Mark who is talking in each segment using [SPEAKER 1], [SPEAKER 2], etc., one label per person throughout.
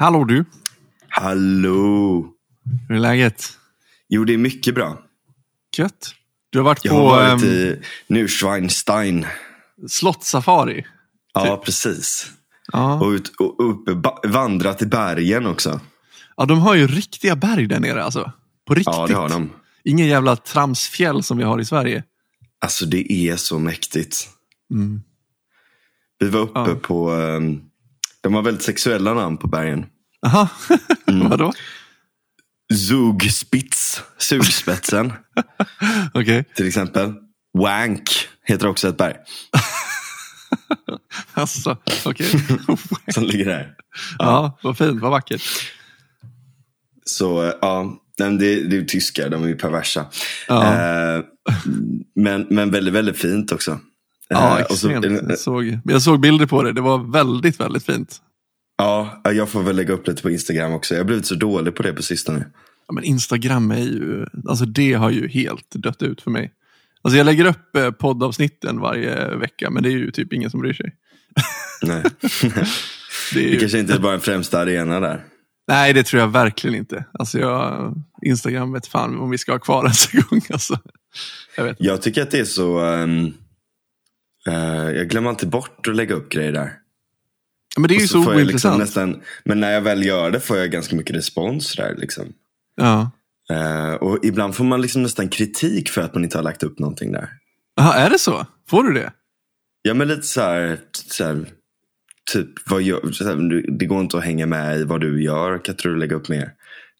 [SPEAKER 1] Hallå du,
[SPEAKER 2] Hallå!
[SPEAKER 1] hur är läget?
[SPEAKER 2] Jo, det är mycket bra.
[SPEAKER 1] Gött. Du har varit
[SPEAKER 2] Jag
[SPEAKER 1] på
[SPEAKER 2] har varit
[SPEAKER 1] um,
[SPEAKER 2] i Neuschwanstein.
[SPEAKER 1] slottssafari.
[SPEAKER 2] Ja, precis.
[SPEAKER 1] Ja.
[SPEAKER 2] Och, ut, och uppe, ba- vandrat i bergen också.
[SPEAKER 1] ja, de har ju riktiga berg där nere alltså. På riktigt.
[SPEAKER 2] Ja, det har de.
[SPEAKER 1] Ingen jävla tramsfjäll som vi har i Sverige.
[SPEAKER 2] Alltså det är så mäktigt.
[SPEAKER 1] Mm.
[SPEAKER 2] Vi var uppe
[SPEAKER 1] Ja.
[SPEAKER 2] på, ehm, de har väldigt sexuella namn på bergen.
[SPEAKER 1] Aha,
[SPEAKER 2] Mm.
[SPEAKER 1] vadå?
[SPEAKER 2] Zugspitz, sugspetsen
[SPEAKER 1] Okej,
[SPEAKER 2] till exempel. Wank heter också ett berg
[SPEAKER 1] alltså, okej.
[SPEAKER 2] som ligger där.
[SPEAKER 1] ja, vad fint, vad vackert.
[SPEAKER 2] Så eh, ja, det, det är ju tyskar, de är ju perversa.
[SPEAKER 1] Ja.
[SPEAKER 2] Eh, men, men väldigt, väldigt fint också.
[SPEAKER 1] Ja,
[SPEAKER 2] Eh, och så-
[SPEAKER 1] extremt. Jag såg, jag såg bilder på det, det var väldigt, väldigt fint.
[SPEAKER 2] Ja, jag får väl lägga upp lite på Instagram också. Jag har blivit så dålig på det på sistone.
[SPEAKER 1] Ja, men Instagram är ju, alltså det har ju helt dött ut för mig. Alltså jag lägger upp eh, poddavsnitten varje vecka, men det är ju typ ingen som bryr sig.
[SPEAKER 2] Nej.
[SPEAKER 1] Det är
[SPEAKER 2] Det
[SPEAKER 1] ju,
[SPEAKER 2] kanske inte är bara en främsta arena där.
[SPEAKER 1] Nej, det tror jag verkligen inte. Alltså jag, Instagram vet fan om vi ska ha kvar ens en gång. Alltså. Jag.
[SPEAKER 2] Jag tycker att det är så... ehm, eh, jag glömmer alltid bort att lägga upp grejer där.
[SPEAKER 1] Men det är ju så,
[SPEAKER 2] jag liksom
[SPEAKER 1] ointressant.
[SPEAKER 2] nästan, men när jag väl gör det får jag ganska mycket respons där. Liksom.
[SPEAKER 1] Ja.
[SPEAKER 2] Eh, och ibland får man liksom nästan kritik för att man inte har lagt upp någonting där.
[SPEAKER 1] Aha, är det så? Får du det?
[SPEAKER 2] Ja men lite så här, så här typ, vad gör, så här, det går inte att hänga med i vad du gör. Kan inte du lägga upp mer?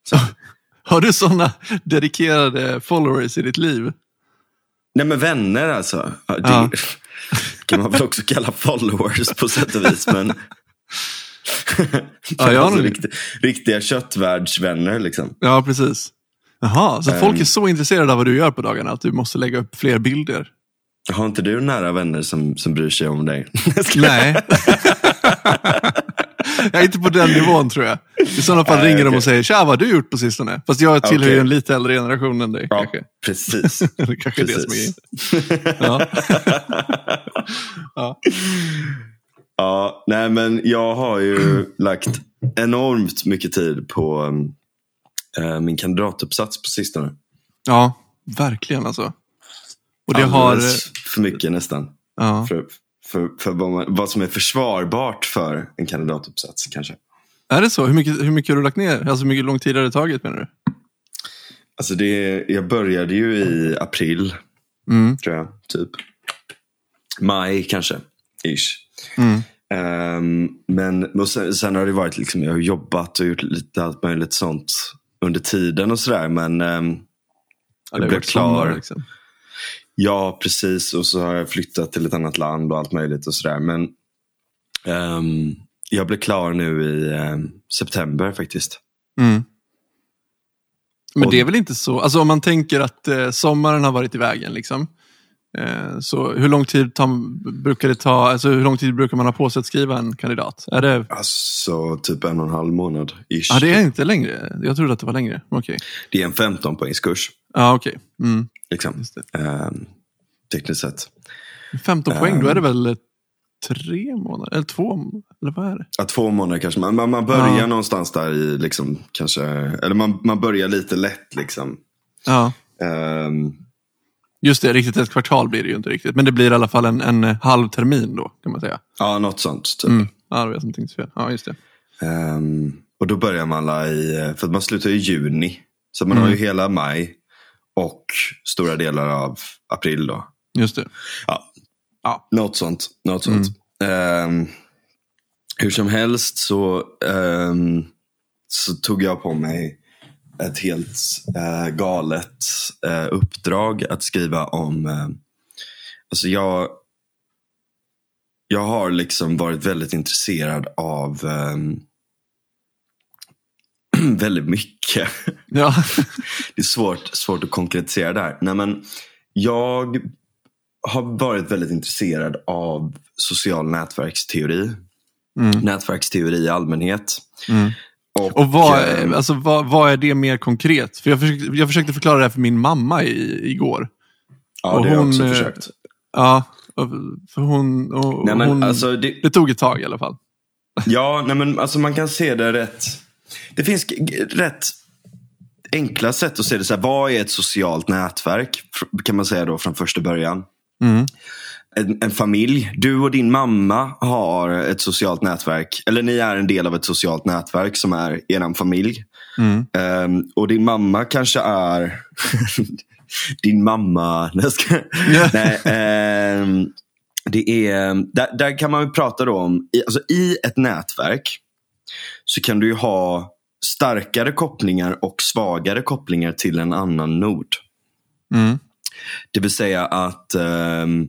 [SPEAKER 2] Så,
[SPEAKER 1] Har du sådana dedikerade followers i ditt liv?
[SPEAKER 2] nej men vänner alltså. Ja, Det. kan man väl också kalla followers på sätt och vis. Men...
[SPEAKER 1] Ja, jag
[SPEAKER 2] alltså,
[SPEAKER 1] nog-
[SPEAKER 2] riktiga, köttvärldsvänner liksom.
[SPEAKER 1] Ja, precis. Jaha, så folk
[SPEAKER 2] Ehm.
[SPEAKER 1] är så intresserade av vad du gör på dagarna att du måste lägga upp fler bilder?
[SPEAKER 2] Har inte du nära vänner som, som bryr sig om dig?
[SPEAKER 1] Nej. jag är inte på den nivån tror jag. I sådana fall
[SPEAKER 2] Nej,
[SPEAKER 1] ringer de
[SPEAKER 2] okej.
[SPEAKER 1] och säger tja, vad har du gjort på sistone? Fast jag tillhör ju
[SPEAKER 2] Okej.
[SPEAKER 1] en lite äldre generation än dig
[SPEAKER 2] Ja,
[SPEAKER 1] kanske.
[SPEAKER 2] precis.
[SPEAKER 1] Det kanske är det som är grejen.
[SPEAKER 2] precis.
[SPEAKER 1] Ja. ja.
[SPEAKER 2] Ja, nej men jag har ju lagt enormt mycket tid på eh, min kandidatuppsats på sistone.
[SPEAKER 1] ja, verkligen alltså. Och det har...
[SPEAKER 2] Alldeles för mycket nästan.
[SPEAKER 1] Ja.
[SPEAKER 2] För, för, för vad, man, vad som är försvarbart för en kandidatuppsats kanske.
[SPEAKER 1] Är det så? Hur mycket, hur mycket har du lagt ner? Alltså hur mycket lång tid har det tagit menar du?
[SPEAKER 2] Alltså det, jag började ju i april,
[SPEAKER 1] Mm.
[SPEAKER 2] tror jag. Typ. Maj kanske, ish.
[SPEAKER 1] Mm.
[SPEAKER 2] Ehm, men sen, sen har det varit liksom, jag har jobbat och gjort lite allt möjligt sånt under tiden och sådär. Men ehm,
[SPEAKER 1] Ja,
[SPEAKER 2] jag blev
[SPEAKER 1] varit sommar,
[SPEAKER 2] klar.
[SPEAKER 1] liksom.
[SPEAKER 2] Ja, precis. Och så har jag flyttat till ett annat land och allt möjligt och sådär. Men ehm, jag blev klar nu i ehm, september faktiskt.
[SPEAKER 1] Mm. Men det är väl inte så, alltså om man tänker att eh, sommaren har varit i vägen liksom. Eh, så hur lång tid brukar det ta, alltså hur lång tid brukar man ha på sig att skriva en kandidat? Är det,
[SPEAKER 2] Alltså typ en och en halv månad. Ish.
[SPEAKER 1] ja det är inte längre, jag trodde att det var längre. Okej.
[SPEAKER 2] Det är en 15 poängskurs.
[SPEAKER 1] Ja okej. Mm,
[SPEAKER 2] Liksom. Ehm, tekniskt sett.
[SPEAKER 1] 15 poäng,
[SPEAKER 2] Ehm.
[SPEAKER 1] då är det väl eh, tre månader, eller två, eller vad är det?
[SPEAKER 2] Ja, två månader kanske. Man, man, man börjar
[SPEAKER 1] Ja.
[SPEAKER 2] någonstans där i, liksom, kanske, eller man, man börjar lite lätt. Liksom.
[SPEAKER 1] Ja,
[SPEAKER 2] Ehm,
[SPEAKER 1] just det, riktigt ett kvartal blir det ju inte riktigt. Men det blir i alla fall en, en halv termin då, kan man säga.
[SPEAKER 2] ja, något sånt. Typ.
[SPEAKER 1] Mm. Ja, det som tänkte fel. Ja, just det.
[SPEAKER 2] Ehm, och då börjar man alla i, för att man slutar i juni. Så man
[SPEAKER 1] Mm.
[SPEAKER 2] har ju hela maj och stora delar av april då.
[SPEAKER 1] Just det.
[SPEAKER 2] Ja,
[SPEAKER 1] Ja.
[SPEAKER 2] något sånt. Något sånt. Ehm, hur som helst så, ehm, så tog jag på mig ett helt eh, galet eh, uppdrag att skriva om... Eh, alltså jag, jag har liksom varit väldigt intresserad av ehm, väldigt mycket.
[SPEAKER 1] Ja.
[SPEAKER 2] Det är svårt, svårt att konkretisera det här. Nej, men jag har varit väldigt intresserad av social nätverksteori.
[SPEAKER 1] Mm.
[SPEAKER 2] Nätverksteori i allmänhet.
[SPEAKER 1] Mm.
[SPEAKER 2] Och,
[SPEAKER 1] Och vad,
[SPEAKER 2] eh,
[SPEAKER 1] alltså, vad, vad är det mer konkret? För jag försökte, jag försökte förklara det här för min mamma i, igår.
[SPEAKER 2] ja,
[SPEAKER 1] och
[SPEAKER 2] det har jag också
[SPEAKER 1] eh,
[SPEAKER 2] försökt.
[SPEAKER 1] Ja, för hon... Och,
[SPEAKER 2] Nej, men
[SPEAKER 1] hon
[SPEAKER 2] alltså, det,
[SPEAKER 1] det tog ett tag i alla fall.
[SPEAKER 2] Ja, nej men alltså man kan se det rätt. Det finns rätt enkla sätt att se det. Så här, vad är ett socialt nätverk? Kan man säga då från första början.
[SPEAKER 1] Mm.
[SPEAKER 2] En, en familj. Du och din mamma har ett socialt nätverk. Eller ni är en del av ett socialt nätverk som är er familj.
[SPEAKER 1] Mm.
[SPEAKER 2] Ehm, och din mamma kanske är din mamma. Nej, ehm, det är, där, där kan man ju prata då om, i, alltså i ett nätverk så kan du ha starkare kopplingar och svagare kopplingar till en annan nod.
[SPEAKER 1] Mm.
[SPEAKER 2] Det vill säga att ehm,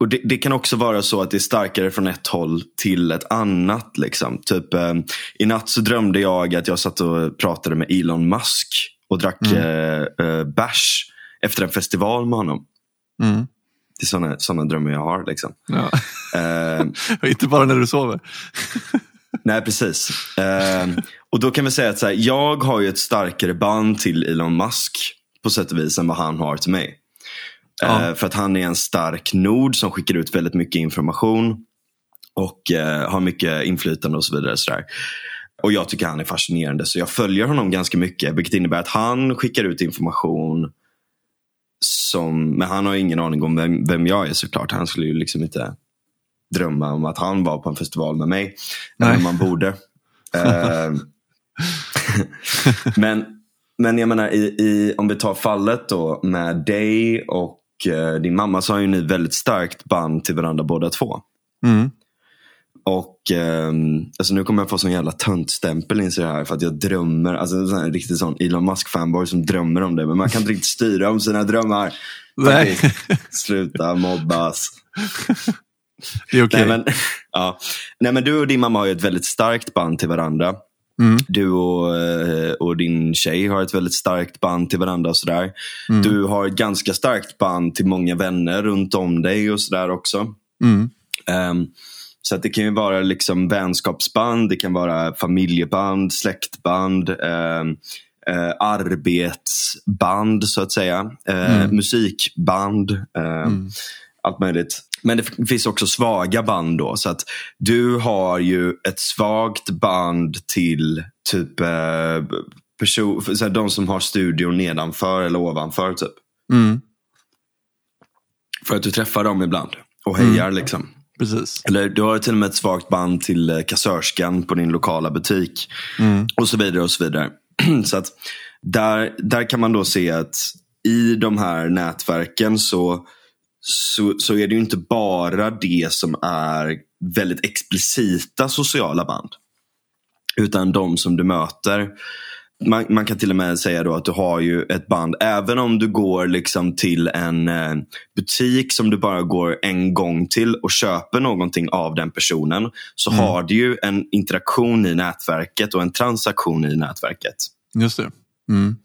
[SPEAKER 2] och det, det kan också vara så att det är starkare från ett håll till ett annat. Liksom. Typ, ehm, I natt så drömde jag att jag satt och pratade med Elon Musk och drack mm. uh, bärs efter en festival med honom.
[SPEAKER 1] Mm.
[SPEAKER 2] Det är sådana såna drömmar jag har. Liksom.
[SPEAKER 1] Ja.
[SPEAKER 2] Ehm,
[SPEAKER 1] Inte bara när du sover.
[SPEAKER 2] nej, precis. Ehm, och då kan vi säga att här, jag har ju ett starkare band till Elon Musk på sätt och vis än vad han har till mig.
[SPEAKER 1] Ja.
[SPEAKER 2] Eh, för att han är en stark nod som skickar ut väldigt mycket information. Och eh, har mycket inflytande och så vidare. Så där. Och jag tycker han är fascinerande. Så jag följer honom ganska mycket. Vilket innebär att han skickar ut information. Som, men han har ingen aning om vem, vem jag är såklart. Han skulle ju liksom inte drömma om att han var på en festival med mig. Även om man borde. Eh, men, men jag menar, i, i, om vi tar fallet då med dig och eh, din mamma så har ju ni väldigt starkt band till varandra båda två.
[SPEAKER 1] Mm.
[SPEAKER 2] Och ehm, alltså nu kommer jag få sån jävla töntstämpel inser jag här för att jag drömmer. Alltså en riktigt sån Elon Musk fanboy som drömmer om det. Men man kan inte riktigt styra om sina drömmar.
[SPEAKER 1] Nej.
[SPEAKER 2] Sluta mobbas.
[SPEAKER 1] det är okej.
[SPEAKER 2] Nej, men, ja. Nej men du och din mamma har ju ett väldigt starkt band till varandra.
[SPEAKER 1] Mm.
[SPEAKER 2] Du och, eh, och din tjej har ett väldigt starkt band till varandra. och sådär.
[SPEAKER 1] Mm.
[SPEAKER 2] Du har ett ganska starkt band till många vänner runt om dig och sådär också.
[SPEAKER 1] Mm.
[SPEAKER 2] Ehm, så att det kan ju vara liksom vänskapsband, det kan vara familjeband, släktband, ehm, eh, arbetsband så att säga.
[SPEAKER 1] Mm.
[SPEAKER 2] Musikband.
[SPEAKER 1] Mm.
[SPEAKER 2] Allt möjligt. Men det finns också svaga band då. Så att du har ju ett svagt band till typ eh, person, så här, de som har studion nedanför eller ovanför. Typ.
[SPEAKER 1] Mm.
[SPEAKER 2] För att du träffar dem ibland och hejar. liksom.
[SPEAKER 1] Precis.
[SPEAKER 2] Eller du har till och med ett svagt band till eh, kassörskan på din lokala butik.
[SPEAKER 1] Mm.
[SPEAKER 2] Och så vidare. och Så vidare. så att där, där kan man då se att i de här nätverken så, så, så är det ju inte bara det som är väldigt explicita sociala band. Utan de som du möter. Man, man kan till och med säga då att du har ju ett band, även om du går liksom till en eh, butik som du bara går en gång till och köper någonting av den personen. Så
[SPEAKER 1] Mm.
[SPEAKER 2] har du ju en interaktion i nätverket och en transaktion i nätverket.
[SPEAKER 1] Just det. Mm.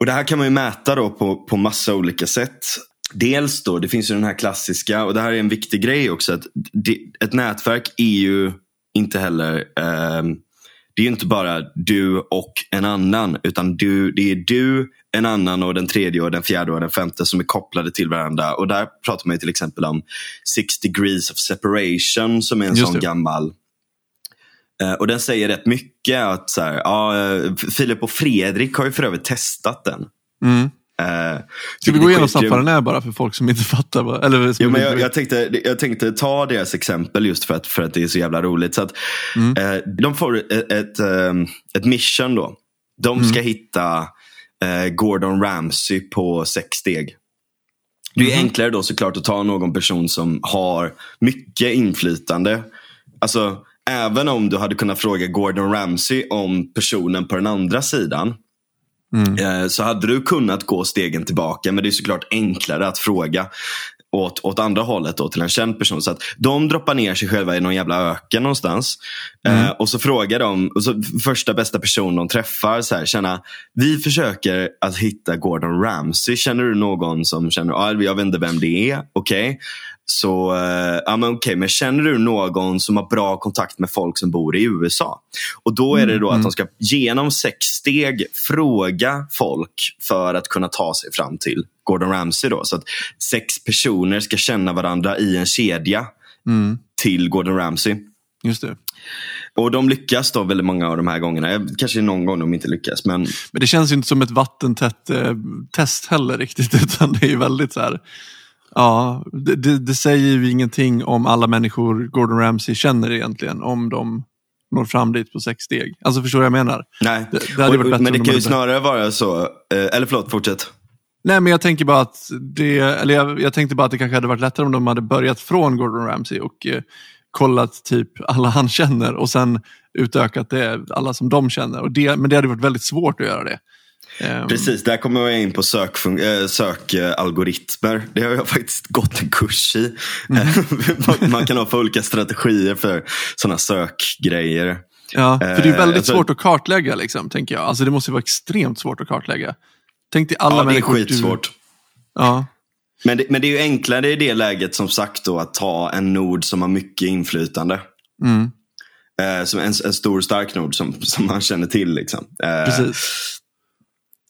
[SPEAKER 2] Och Det här kan man ju mäta då på, på massa olika sätt. Dels då, det finns ju den här klassiska, och det här är en viktig grej också, att det, ett nätverk är ju inte heller, ehm, det är ju inte bara du och en annan, utan du, det är du, en annan och den tredje och den fjärde och den femte som är kopplade till varandra. Och där pratar man ju till exempel om six degrees of separation som är en
[SPEAKER 1] Just
[SPEAKER 2] sån
[SPEAKER 1] det.
[SPEAKER 2] gammal Eh, Och den säger rätt mycket att så här, ja, eh, Filip och Fredrik har ju för övrigt testat den.
[SPEAKER 1] Mm.
[SPEAKER 2] Eh,
[SPEAKER 1] Ska vi gå igenom den är bara för folk som inte fattar? Vad, eller,
[SPEAKER 2] Jo, men jag, jag, tänkte, jag tänkte ta deras exempel just för att, för att det är så jävla roligt. Så att,
[SPEAKER 1] Mm.
[SPEAKER 2] eh, de får ett, ett, ehm, ett mission då. De ska hitta eh, Gordon Ramsay på sex steg. Det är
[SPEAKER 1] Mhm.
[SPEAKER 2] enklare då såklart att ta någon person som har mycket inflytande. Alltså, även om du hade kunnat fråga Gordon Ramsay om personen på den andra sidan.
[SPEAKER 1] Mm.
[SPEAKER 2] Eh, så hade du kunnat gå stegen tillbaka. Men det är såklart enklare att fråga åt, åt andra hållet då, till en känd person. Så att de droppar ner sig själva i någon jävla öken någonstans. Eh, och så frågar de, och så första bästa person de träffar, så här, känna, vi försöker att hitta Gordon Ramsay. Känner du någon som känner, ah, jag vet inte vem det är, okej. Så, eh, ja men okej, men känner du någon som har bra kontakt med folk som bor i USA? Och då är det då att de ska genom sex steg fråga folk för att kunna ta sig fram till Gordon Ramsay. Då. Så att sex personer ska känna varandra i en kedja
[SPEAKER 1] Mm.
[SPEAKER 2] till Gordon Ramsay.
[SPEAKER 1] Just det.
[SPEAKER 2] Och de lyckas då väldigt många av de här gångerna. Kanske någon gång de inte lyckas. Men
[SPEAKER 1] Men det känns ju inte som ett vattentätt eh, test heller riktigt. Utan det är ju väldigt så här. Ja, det, det, säger ju ingenting om alla människor Gordon Ramsay känner egentligen. Om de når fram dit på sex steg. Alltså förstår du vad jag menar?
[SPEAKER 2] nej.
[SPEAKER 1] Det- det hade
[SPEAKER 2] Och-
[SPEAKER 1] varit bättre
[SPEAKER 2] men det
[SPEAKER 1] de
[SPEAKER 2] kan ju snarare vara så. eh, Eller förlåt, fortsätt.
[SPEAKER 1] Nej, men jag tänker bara att det, eller jag, jag tänkte bara att det kanske hade varit lättare om de hade börjat från Gordon Ramsay och eh, kollat typ alla han känner och sen utökat det alla som de känner. Och det, men det hade varit väldigt svårt att göra det. Ehm,
[SPEAKER 2] Precis, där kommer jag in på sökalgoritmer. Äh, sökalgoritmer. det har jag faktiskt gått en kurs i.
[SPEAKER 1] Mm.
[SPEAKER 2] Man- kan ha för olika strategier för sådana sökgrejer.
[SPEAKER 1] Ja, för det är
[SPEAKER 2] Eh,
[SPEAKER 1] väldigt
[SPEAKER 2] tror-
[SPEAKER 1] svårt att kartlägga, liksom, tänker jag. Alltså det måste vara extremt svårt att kartlägga. Tänk dig alla
[SPEAKER 2] Ja, det är
[SPEAKER 1] människor
[SPEAKER 2] skitsvårt.
[SPEAKER 1] Du... Ja,
[SPEAKER 2] Men det, men det är ju enklare i det läget som sagt då att ta en nod som har mycket inflytande.
[SPEAKER 1] mm,
[SPEAKER 2] Eh, som en, en stor stark nod som, som man känner till. Liksom. Eh,
[SPEAKER 1] precis.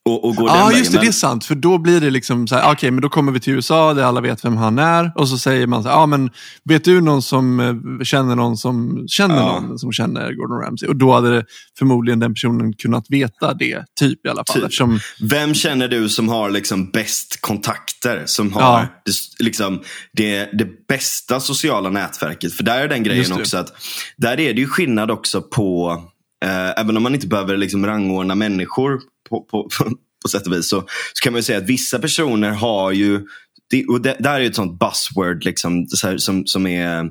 [SPEAKER 2] Och, och gå
[SPEAKER 1] Ja,
[SPEAKER 2] den
[SPEAKER 1] just det, det är sant. För då blir det liksom så här, okej, men då kommer vi till USA där alla vet vem han är. Och så säger man så här, ja men vet du någon som eh, känner någon som känner
[SPEAKER 2] Ja.
[SPEAKER 1] någon som känner Gordon Ramsay? Och då hade det förmodligen den personen kunnat veta det, typ i alla fall.
[SPEAKER 2] Typ.
[SPEAKER 1] Eftersom,
[SPEAKER 2] Vem känner du som har liksom bäst kontakter? Som har
[SPEAKER 1] Ja.
[SPEAKER 2] det, liksom, det, det bästa sociala nätverket? För där är den grejen också att där är det ju skillnad också på, eh, även om man inte behöver liksom rangordna människor på, på, på sätt och vis, så, så kan man ju säga att vissa personer har ju, det, och det, där är ett sånt buzzword liksom, så här, som, som är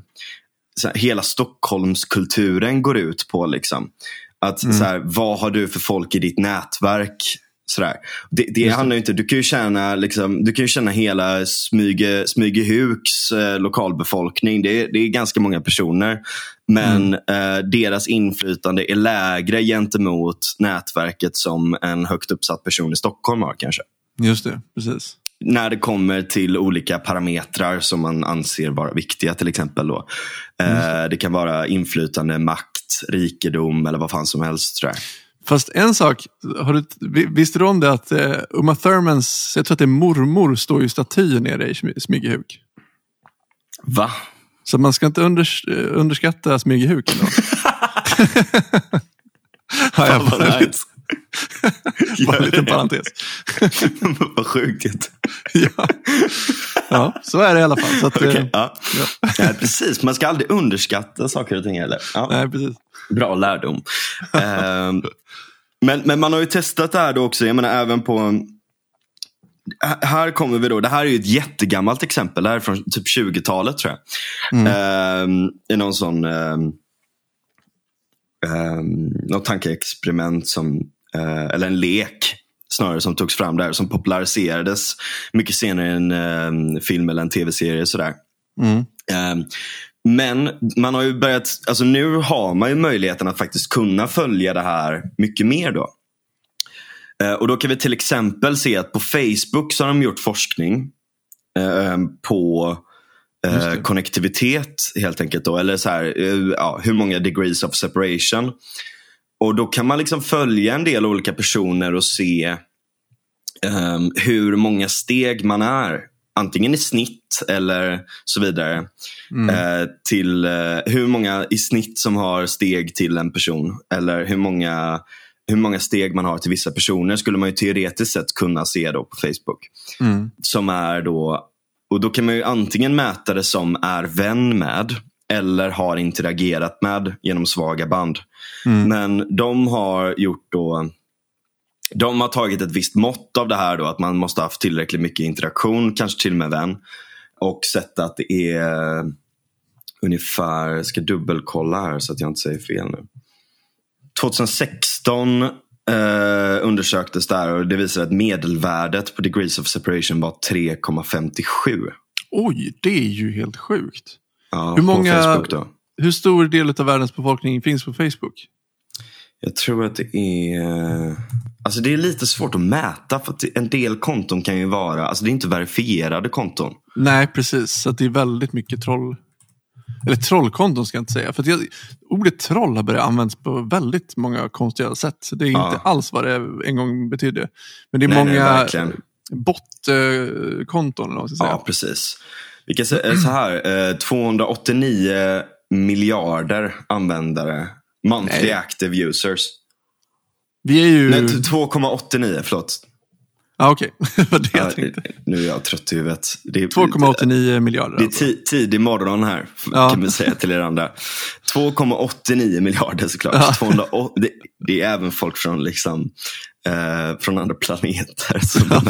[SPEAKER 2] här, hela Stockholmskulturen går ut på. Liksom. Att
[SPEAKER 1] Mm.
[SPEAKER 2] så här, vad har du för folk i ditt nätverk? Sådär. Det, det handlar inte, du kan ju känna, liksom, du kan ju känna hela Smyge, Smygehuks eh, lokalbefolkning. Det, är- det är ganska många personer. Men
[SPEAKER 1] Mm.
[SPEAKER 2] eh, deras inflytande är lägre gentemot nätverket som en högt uppsatt person i Stockholm har kanske.
[SPEAKER 1] just det, precis.
[SPEAKER 2] När det kommer till olika parametrar som man anser vara viktiga till exempel. Då. Eh, det kan vara inflytande, makt, rikedom eller vad fan som helst. Tror jag.
[SPEAKER 1] Fast en sak, har du, vi- visste du om det att eh, Uma Thurmans, jag tror att det är mormor, står ju staty nere i Smy- Smygehuk.
[SPEAKER 2] Va?
[SPEAKER 1] Så man ska inte unders, eh, underskatta jag
[SPEAKER 2] Fan, vad nice.
[SPEAKER 1] bara en liten parentes.
[SPEAKER 2] vad sjukt.
[SPEAKER 1] ja. ja, så är det i alla fall. Så att, eh,
[SPEAKER 2] Okej, ja. Nej, precis, man ska aldrig underskatta saker och ting heller. Ja.
[SPEAKER 1] Nej, precis.
[SPEAKER 2] Bra lärdom. Ehm, men, men man har ju testat det här då också. Jag menar även på... H- Här kommer vi då. Det här är ju ett jättegammalt exempel. Det här är från typ 20-talet tror jag. Ehm, I någon sån... Um, um, något tankeexperiment som... eh, eller en lek snarare som togs fram där. Som populariserades mycket senare i en ehm, film eller en tv-serie. Sådär.
[SPEAKER 1] Mm.
[SPEAKER 2] Ehm, Men man har ju börjat, alltså nu har man ju möjligheten att faktiskt kunna följa det här mycket mer då. Eh, Och då kan vi till exempel se att på Facebook så har de gjort forskning eh, på eh, konnektivitet helt enkelt. Då, eller så här, eh, ja, hur många degrees of separation. Och då kan man liksom följa en del olika personer och se ehm, hur många steg man är. Antingen i snitt eller så vidare.
[SPEAKER 1] Mm.
[SPEAKER 2] Eh, till eh, hur många i snitt som har steg till en person. Eller hur många, hur många steg man har till vissa personer skulle man ju teoretiskt sett kunna se då på Facebook.
[SPEAKER 1] Mm.
[SPEAKER 2] Som är då, och då kan man ju antingen mäta det som är vän med eller har interagerat med genom svaga band.
[SPEAKER 1] Mm.
[SPEAKER 2] Men de har gjort då de har tagit ett visst mått av det här då, att man måste ha haft tillräckligt mycket interaktion, kanske till och med vän. Och sett att det är ungefär, jag ska dubbelkolla här så att jag inte säger fel nu. 2016 eh, undersöktes det här och det visade att medelvärdet på degrees of separation var 3,57.
[SPEAKER 1] Oj, det är ju helt sjukt.
[SPEAKER 2] Ja,
[SPEAKER 1] Hur många-
[SPEAKER 2] På Facebook då.
[SPEAKER 1] Hur stor del av världens befolkning finns på Facebook?
[SPEAKER 2] Jag tror att det är... Alltså det är lite svårt att mäta för att en del konton kan ju vara, alltså det är inte verifierade konton.
[SPEAKER 1] Nej, precis. Så det är väldigt mycket troll. Eller trollkonton ska jag inte säga. För jag, ordet troll har börjat användas på väldigt många konstiga sätt. Så det är
[SPEAKER 2] Ja.
[SPEAKER 1] inte alls vad det en gång betydde. Men det är
[SPEAKER 2] Nej,
[SPEAKER 1] många
[SPEAKER 2] verkligen.
[SPEAKER 1] botkonton. eller vad man ska säga.
[SPEAKER 2] Ja, precis. Vi kan säga så här, eh, 289 miljarder användare. Monthly
[SPEAKER 1] Nej.
[SPEAKER 2] active users.
[SPEAKER 1] Vi är ju...
[SPEAKER 2] Nej, 2,89 förlåt.
[SPEAKER 1] Ja, okej. Det var det
[SPEAKER 2] Ja,
[SPEAKER 1] jag tänkte.
[SPEAKER 2] nu är jag trött i huvudet. Det är,
[SPEAKER 1] 2,89 miljarder.
[SPEAKER 2] Det är
[SPEAKER 1] Alltså.
[SPEAKER 2] ti- tidig morgon här,
[SPEAKER 1] Ja.
[SPEAKER 2] kan vi säga till er andra. 2,89 miljarder såklart.
[SPEAKER 1] Ja.
[SPEAKER 2] 208, det, det är även folk från, liksom, eh, från andra planeter som
[SPEAKER 1] Ja,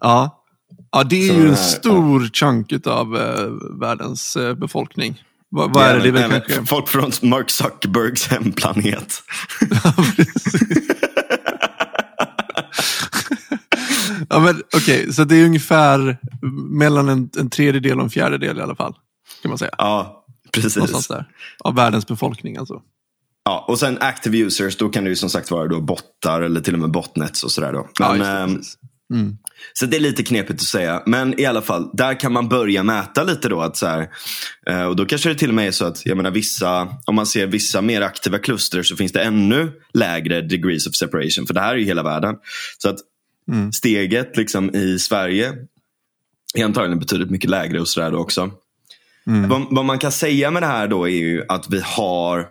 [SPEAKER 1] ja. ja, det är
[SPEAKER 2] Så
[SPEAKER 1] ju en
[SPEAKER 2] här,
[SPEAKER 1] stor chunk av eh, världens eh, befolkning. Vad, vad är det? Det är väl
[SPEAKER 2] även
[SPEAKER 1] kanske...
[SPEAKER 2] Folk från Mark Zuckerbergs hemplanet.
[SPEAKER 1] ja, men Okej, så det är ungefär mellan en, en tredjedel och en fjärdedel i alla fall. Kan man säga.
[SPEAKER 2] Ja, precis.
[SPEAKER 1] Någonstans där. Av världens befolkning alltså.
[SPEAKER 2] Ja, och sen active users, då kan det ju som sagt vara då bottar eller till och med botnets och sådär. Då.
[SPEAKER 1] Ja,
[SPEAKER 2] Men,
[SPEAKER 1] precis. Mm.
[SPEAKER 2] Så det är lite knepigt att säga. Men i alla fall, där kan man börja mäta lite då. Att så här, eh, och då kanske det till och med är så att jag menar, vissa, om man ser vissa mer aktiva kluster så finns det ännu lägre degrees of separation. För det här är ju hela världen. Så att
[SPEAKER 1] Mm.
[SPEAKER 2] steget liksom i Sverige är antagligen betydligt mycket lägre och sådär också.
[SPEAKER 1] Mm.
[SPEAKER 2] Vad, vad man kan säga med det här då är ju att vi har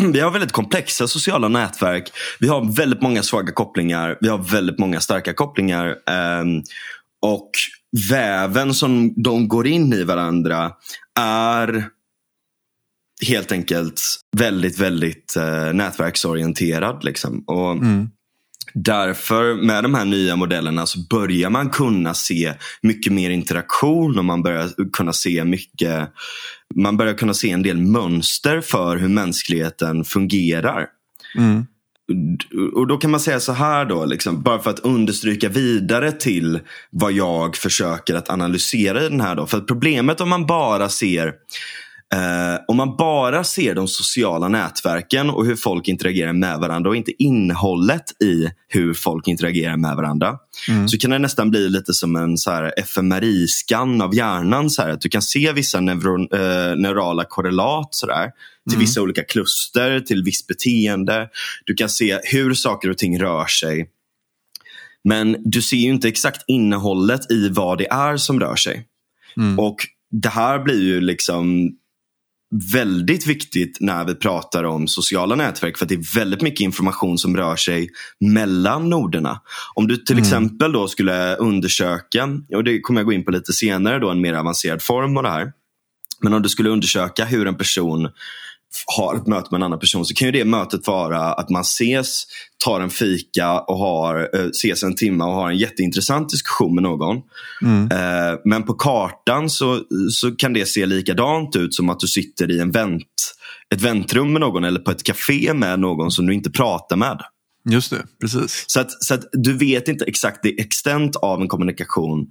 [SPEAKER 2] vi har väldigt komplexa sociala nätverk. Vi har väldigt många svaga kopplingar. Vi har väldigt många starka kopplingar. Eh, och väven som de går in i varandra är helt enkelt väldigt, väldigt eh, nätverksorienterad. Liksom. Och
[SPEAKER 1] Mm.
[SPEAKER 2] Därför med de här nya modellerna så börjar man kunna se mycket mer interaktion och man börjar kunna se mycket man börjar kunna se en del mönster för hur mänskligheten fungerar.
[SPEAKER 1] Mm.
[SPEAKER 2] Och då kan man säga så här då, liksom, bara för att understryka vidare till vad jag försöker att analysera i den här. Då. För att problemet om man bara ser eh, om man bara ser de sociala nätverken och hur folk interagerar med varandra och inte innehållet i hur folk interagerar med varandra.
[SPEAKER 1] Mm.
[SPEAKER 2] Så kan det nästan bli lite som en så här fMRI-skann av hjärnan. Så här, att du kan se vissa neuro, eh, neurala korrelat så där, till
[SPEAKER 1] Mm.
[SPEAKER 2] vissa olika kluster, till visst beteende. Du kan se hur saker och ting rör sig. Men du ser ju inte exakt innehållet i vad det är som rör sig.
[SPEAKER 1] Mm.
[SPEAKER 2] Och det här blir ju liksom väldigt viktigt när vi pratar om sociala nätverk för att det är väldigt mycket information som rör sig mellan noderna. Om du till
[SPEAKER 1] Mm.
[SPEAKER 2] exempel då skulle undersöka, och det kommer jag gå in på lite senare, då, en mer avancerad form av det här. Men om du skulle undersöka hur en person har ett möte med en annan person så kan ju det mötet vara att man ses, tar en fika och har, eh, ses en timme och har en jätteintressant diskussion med någon.
[SPEAKER 1] Mm.
[SPEAKER 2] Eh, men på kartan så, så kan det se likadant ut som att du sitter i en vänt, ett väntrum med någon eller på ett café med någon som du inte pratar med.
[SPEAKER 1] Just det, precis.
[SPEAKER 2] Så att, så att du vet inte exakt det extent av en kommunikation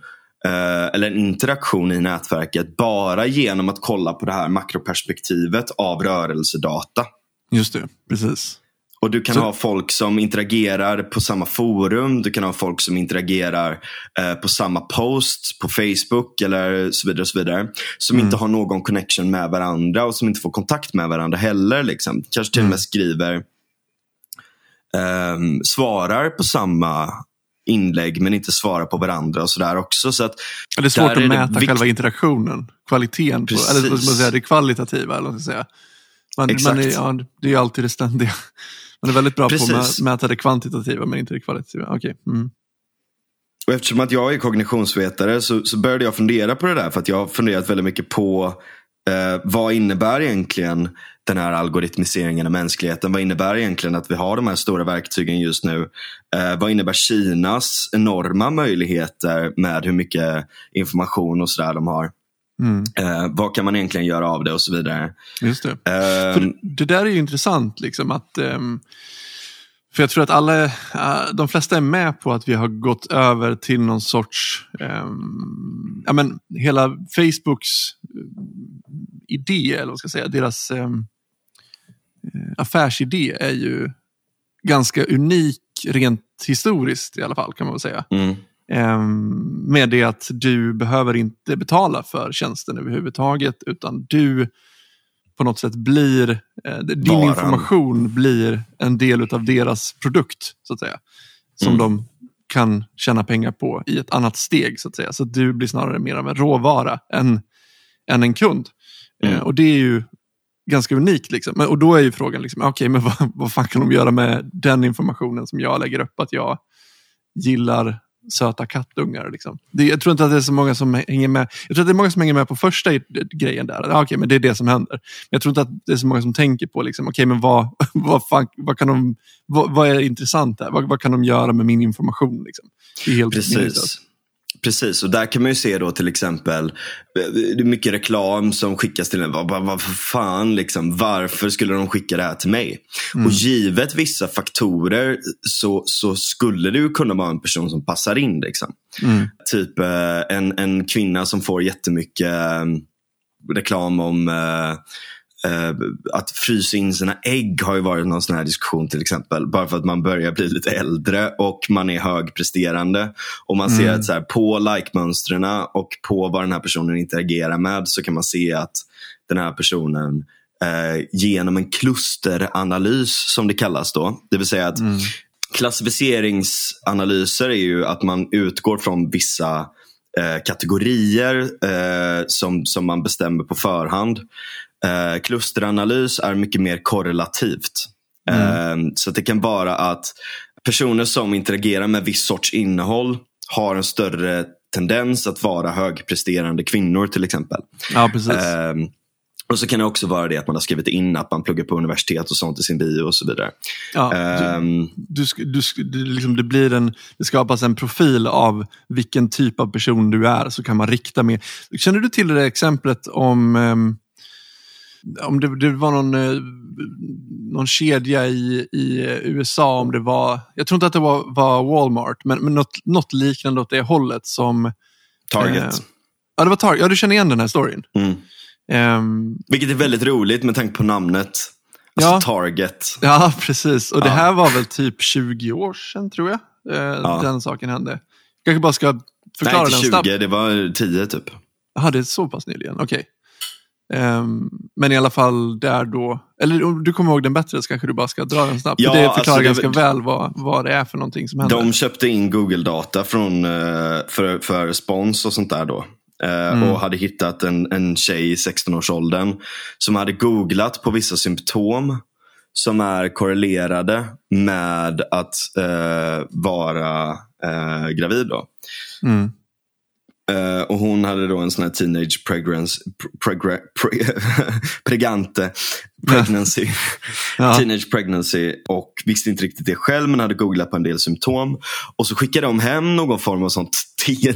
[SPEAKER 2] eller en interaktion i nätverket bara genom att kolla på det här makroperspektivet av rörelsedata.
[SPEAKER 1] Just det, precis.
[SPEAKER 2] Och du kan
[SPEAKER 1] Så-
[SPEAKER 2] ha folk som interagerar på samma forum. Du kan ha folk som interagerar eh, på samma post på Facebook eller så vidare. Så vidare som
[SPEAKER 1] Mm.
[SPEAKER 2] inte har någon connection med varandra och som inte får kontakt med varandra heller. Liksom. Kanske till och
[SPEAKER 1] Mm.
[SPEAKER 2] med skriver, ehm, svarar på samma inlägg men inte svarar på varandra och sådär också. Så att
[SPEAKER 1] Det är svårt att
[SPEAKER 2] är
[SPEAKER 1] mäta
[SPEAKER 2] vikt-
[SPEAKER 1] själva interaktionen. Kvaliteten, på, eller man säga, det kvalitativa. Eller vad säga. Man,
[SPEAKER 2] Exakt.
[SPEAKER 1] man är, ja, det är ju alltid det ständiga. Man är väldigt bra på
[SPEAKER 2] Precis.
[SPEAKER 1] att mä- mäta det kvantitativa men inte det kvalitativa. Okej. Mm.
[SPEAKER 2] Och eftersom att jag är kognitionsvetare så, så började jag fundera på det där. För att jag har funderat väldigt mycket på eh, vad innebär egentligen den här algoritmiseringen av mänskligheten? Vad innebär egentligen att vi har de här stora verktygen just nu? Eh, vad innebär Kinas enorma möjligheter med hur mycket information och sådär de har?
[SPEAKER 1] Mm.
[SPEAKER 2] Eh, vad kan man egentligen göra av det och så vidare?
[SPEAKER 1] Just det.
[SPEAKER 2] Eh,
[SPEAKER 1] För det där är ju intressant. Liksom, att, ehm, för jag tror att alla, eh, de flesta är med på att vi har gått över till någon sorts, ehm, ja men hela Facebooks eh, idé, eller vad ska jag säga, deras ehm, eh, affärsidé är ju ganska unik rent historiskt i alla fall kan man väl säga.
[SPEAKER 2] mm,
[SPEAKER 1] Ehm, med det att du behöver inte betala för tjänsten överhuvudtaget utan du på något sätt blir, eh, din
[SPEAKER 2] Varan.
[SPEAKER 1] information blir en del av deras produkt så att säga. Som
[SPEAKER 2] Mm.
[SPEAKER 1] de kan tjäna pengar på i ett annat steg så att säga. Så att du blir snarare mer av en råvara än än en kund.
[SPEAKER 2] Mm.
[SPEAKER 1] Eh, och det är ju ganska unikt. Liksom. Men, och då är ju frågan, liksom, okej, men vad, vad fan kan de göra med den informationen som jag lägger upp? Att jag gillar söta kattungar. Liksom. Det, jag tror inte att det är så många som hänger med. Jag tror att det är många som hänger med på första grejen där. Ja, okej, men det är det som händer. Men jag tror inte att det är så många som tänker på, liksom, okej, men vad, vad, fan, vad, kan de, vad, vad är intressant där? Vad, vad kan de göra med min information? Liksom? Det är helt.
[SPEAKER 2] Precis. Precis, och där kan man ju se då till exempel, eh, det är mycket reklam som skickas till en. Vad, vad, vad fan, liksom, varför skulle de skicka det här till mig? Och givet vissa faktorer så, så skulle ju kunna vara en person som passar in. Liksom.
[SPEAKER 1] Mm.
[SPEAKER 2] Typ eh, en, en kvinna som får jättemycket eh, reklam om eh, att frysa in sina ägg har ju varit någon sån här diskussion till exempel. Bara för att man börjar bli lite äldre och man är högpresterande. Och man ser att så här, på like-mönstren och på vad den här personen interagerar med så kan man se att den här personen eh, genom en klusteranalys som det kallas då. Det vill säga att klassificeringsanalyser är ju att man utgår från vissa eh, kategorier eh, som, som man bestämmer på förhand. Eh, klusteranalys är mycket mer korrelativt. Eh, så det kan vara att personer som interagerar med viss sorts innehåll har en större tendens att vara högpresterande kvinnor till exempel.
[SPEAKER 1] Ja, precis.
[SPEAKER 2] Ehm, och så kan det också vara det att man har skrivit in att man pluggar på universitet och sånt i sin bio och så vidare.
[SPEAKER 1] ja, du,
[SPEAKER 2] Ehm,
[SPEAKER 1] du, du, liksom, det, blir en, det skapas en profil av vilken typ av person du är, så kan man rikta mer. Känner du till det exemplet om, ehm, om det, det var någon, eh, någon kedja i, i USA, om det var, jag tror inte att det var, var Walmart, men, men något, något liknande åt det hållet som...
[SPEAKER 2] Target.
[SPEAKER 1] Eh, ja, det var Target. Ja, du känner igen den här storyn.
[SPEAKER 2] Mm.
[SPEAKER 1] Ehm,
[SPEAKER 2] Vilket är väldigt roligt med tanke på namnet. Alltså
[SPEAKER 1] Ja.
[SPEAKER 2] Target.
[SPEAKER 1] Ja, precis. Och det
[SPEAKER 2] Ja.
[SPEAKER 1] här var väl typ 20 år sedan, tror jag, eh, den saken hände. kanske bara ska förklara
[SPEAKER 2] Nej,
[SPEAKER 1] den
[SPEAKER 2] inte 20,
[SPEAKER 1] snabbt.
[SPEAKER 2] det var 10 typ.
[SPEAKER 1] Jaha, det är så pass nyligen. Okej. Ehm, men i alla fall där då, eller om du kommer ihåg den bättre så kanske du bara ska dra den snabbt.
[SPEAKER 2] Ja,
[SPEAKER 1] för det
[SPEAKER 2] alltså,
[SPEAKER 1] förklarar
[SPEAKER 2] det-
[SPEAKER 1] ganska väl vad, vad det är för någonting som händer.
[SPEAKER 2] De köpte in Google-data från, eh, för, för spons och sånt där då. Eh, Och hade hittat en, en tjej i 16-årsåldern som hade googlat på vissa symptom som är korrelerade med att eh, vara eh, gravid. Då.
[SPEAKER 1] Mm.
[SPEAKER 2] Eh, och hon hade då en sån här teenage pregnancy, pregre, pre, pregante pregnancy.
[SPEAKER 1] Ja.
[SPEAKER 2] Teenage pregnancy och visste inte riktigt det själv men hade googlat på en del symptom. Och så skickade de hem någon form av sånt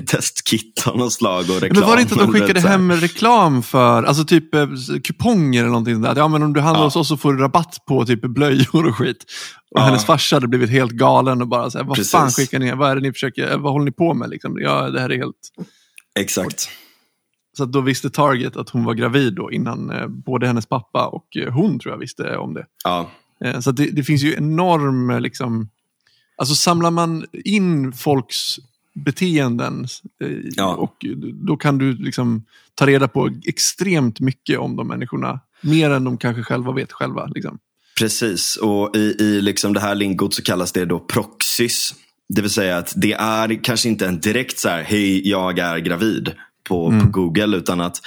[SPEAKER 2] testkit av något slag och reklam.
[SPEAKER 1] Men var det inte att de skickade hem reklam för, alltså typ eh, kuponger eller någonting där? Ja, men om du handlar
[SPEAKER 2] Ja.
[SPEAKER 1] hos oss så får du rabatt på typ blöjor och skit. Och
[SPEAKER 2] Ja.
[SPEAKER 1] hennes farsa hade blivit helt galen och bara så här, vad
[SPEAKER 2] Precis.
[SPEAKER 1] fan skickar ni? Vad är det ni försöker, vad håller ni på med? Liksom? Ja, det här är helt...
[SPEAKER 2] Exakt.
[SPEAKER 1] Så att då visste Target att hon var gravid då innan eh, både hennes pappa och eh, hon tror jag visste om det.
[SPEAKER 2] Ja.
[SPEAKER 1] Eh, så det, det finns ju enorm, eh, liksom, alltså samlar man in folks beteenden eh,
[SPEAKER 2] Ja.
[SPEAKER 1] och då kan du liksom ta reda på extremt mycket om de människorna. Mer än de kanske själva vet själva. Liksom.
[SPEAKER 2] Precis, och i, i liksom det här lingot så kallas det då proxys. Det vill säga att det är kanske inte en direkt så här, hej jag är gravid på, på Google. Utan att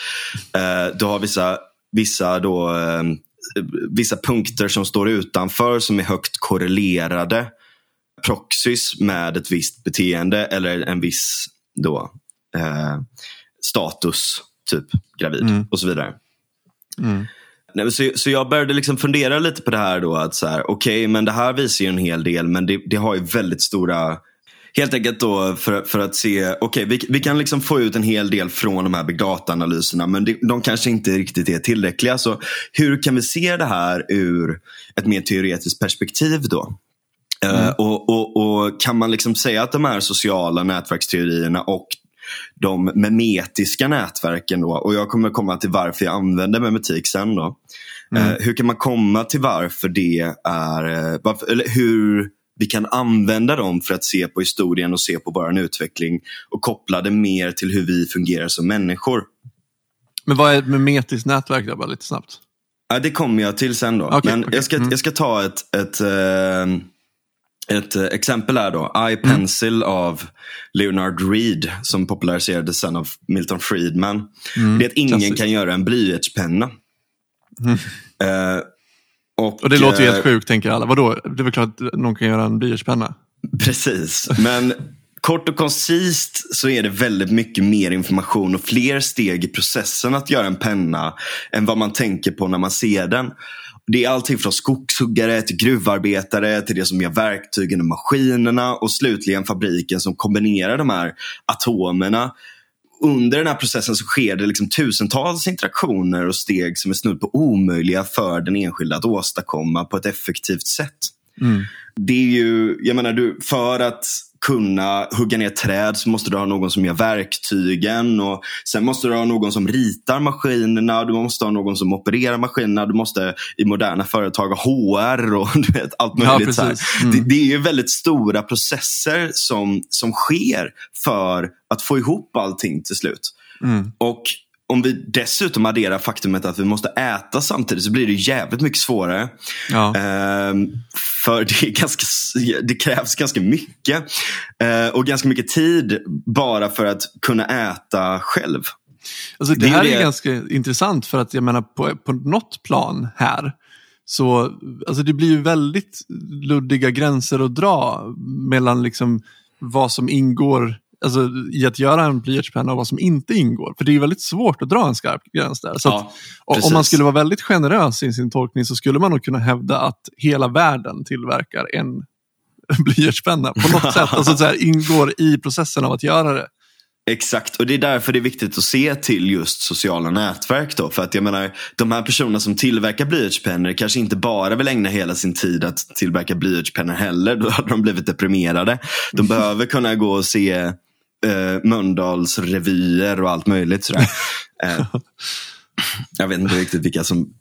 [SPEAKER 2] eh, du har vissa, vissa, då, eh, vissa punkter som står utanför som är högt korrelerade proxys med ett visst beteende eller en viss då, eh, status, typ gravid
[SPEAKER 1] Mm.
[SPEAKER 2] och så vidare.
[SPEAKER 1] Mm.
[SPEAKER 2] Nej, så, så jag började liksom fundera lite på det här då. att så här, Okej, men det här visar ju en hel del, men det, det har ju väldigt stora... Helt enkelt då för, för att se, okej vi, vi kan liksom få ut en hel del från de här big data-analyserna men det, de kanske inte riktigt är tillräckliga. Så hur kan vi se det här ur ett mer teoretiskt perspektiv då? Eh, och, och, och Kan man liksom säga att de här sociala nätverksteorierna och de memetiska nätverken då, och jag kommer komma till varför jag använder memetik sen då. Eh, hur kan man komma till varför det är, eh, varför, eller hur vi kan använda dem för att se på historien och se på vår utveckling och koppla det mer till hur vi fungerar som människor.
[SPEAKER 1] Men vad är ett memetiskt nätverk då, bara lite snabbt?
[SPEAKER 2] Ja, det kommer jag till sen då.
[SPEAKER 1] Okej,
[SPEAKER 2] Men
[SPEAKER 1] okej.
[SPEAKER 2] Jag, ska,
[SPEAKER 1] Mm.
[SPEAKER 2] jag ska ta ett, ett, eh, Ett eh, exempel är då iPencil mm. av Leonard Reed som populariserades sen av Milton Friedman. Mm. Det är att ingen Klassisk. kan göra en blyertspenna. Mm.
[SPEAKER 1] Uh, och, och, det låter ju helt sjukt, tänker alla. Vadå? Det är väl klart att någon kan göra en blyertspenna?
[SPEAKER 2] Precis, men kort och koncist så är det väldigt mycket mer information och fler steg i processen att göra en penna än vad man tänker på när man ser den. Det är allting från skogshuggare till gruvarbetare till det som gör verktygen och maskinerna och slutligen fabriken som kombinerar de här atomerna. Under den här processen så sker det liksom tusentals interaktioner och steg som är snudd på omöjliga för den enskilda att åstadkomma på ett effektivt sätt. Mm. Det är ju, jag menar, du, för att kunna hugga ner träd så måste du ha någon som gör verktygen. Och sen måste du ha någon som ritar maskinerna. Du måste ha någon som opererar maskinerna. Du måste i moderna företag ha HR och du vet, allt möjligt. Ja, mm. det, det, är ju väldigt stora processer som, som sker för att få ihop allting till slut. Mm. Och om vi dessutom adderar faktumet att vi måste äta samtidigt så blir det jävligt mycket svårare. Ja. Ehm, för det, är ganska, det krävs ganska mycket. Ehm, och ganska mycket tid bara för att kunna äta själv.
[SPEAKER 1] Alltså det, det här är, det... ganska intressant för att jag menar på, på något plan här så alltså det blir ju väldigt luddiga gränser att dra mellan liksom vad som ingår alltså, i att göra en blyertspenna och vad som inte ingår. För det är väldigt svårt att dra en skarp gräns där. Så ja, att, om man skulle vara väldigt generös i sin tolkning så skulle man nog kunna hävda att hela världen tillverkar en blyertspenna på något sätt. Alltså så här, ingår i processen av att göra det.
[SPEAKER 2] Exakt, och det är därför det är viktigt att se till just sociala nätverk. Då. För att jag menar, de här personerna som tillverkar blyertspennor kanske inte bara vill ägna hela sin tid att tillverka blyertspennor heller. Då hade de blivit deprimerade. De behöver kunna gå och se eh, Mölndals revyer och allt möjligt. Sådär. Eh, jag vet inte riktigt vilka som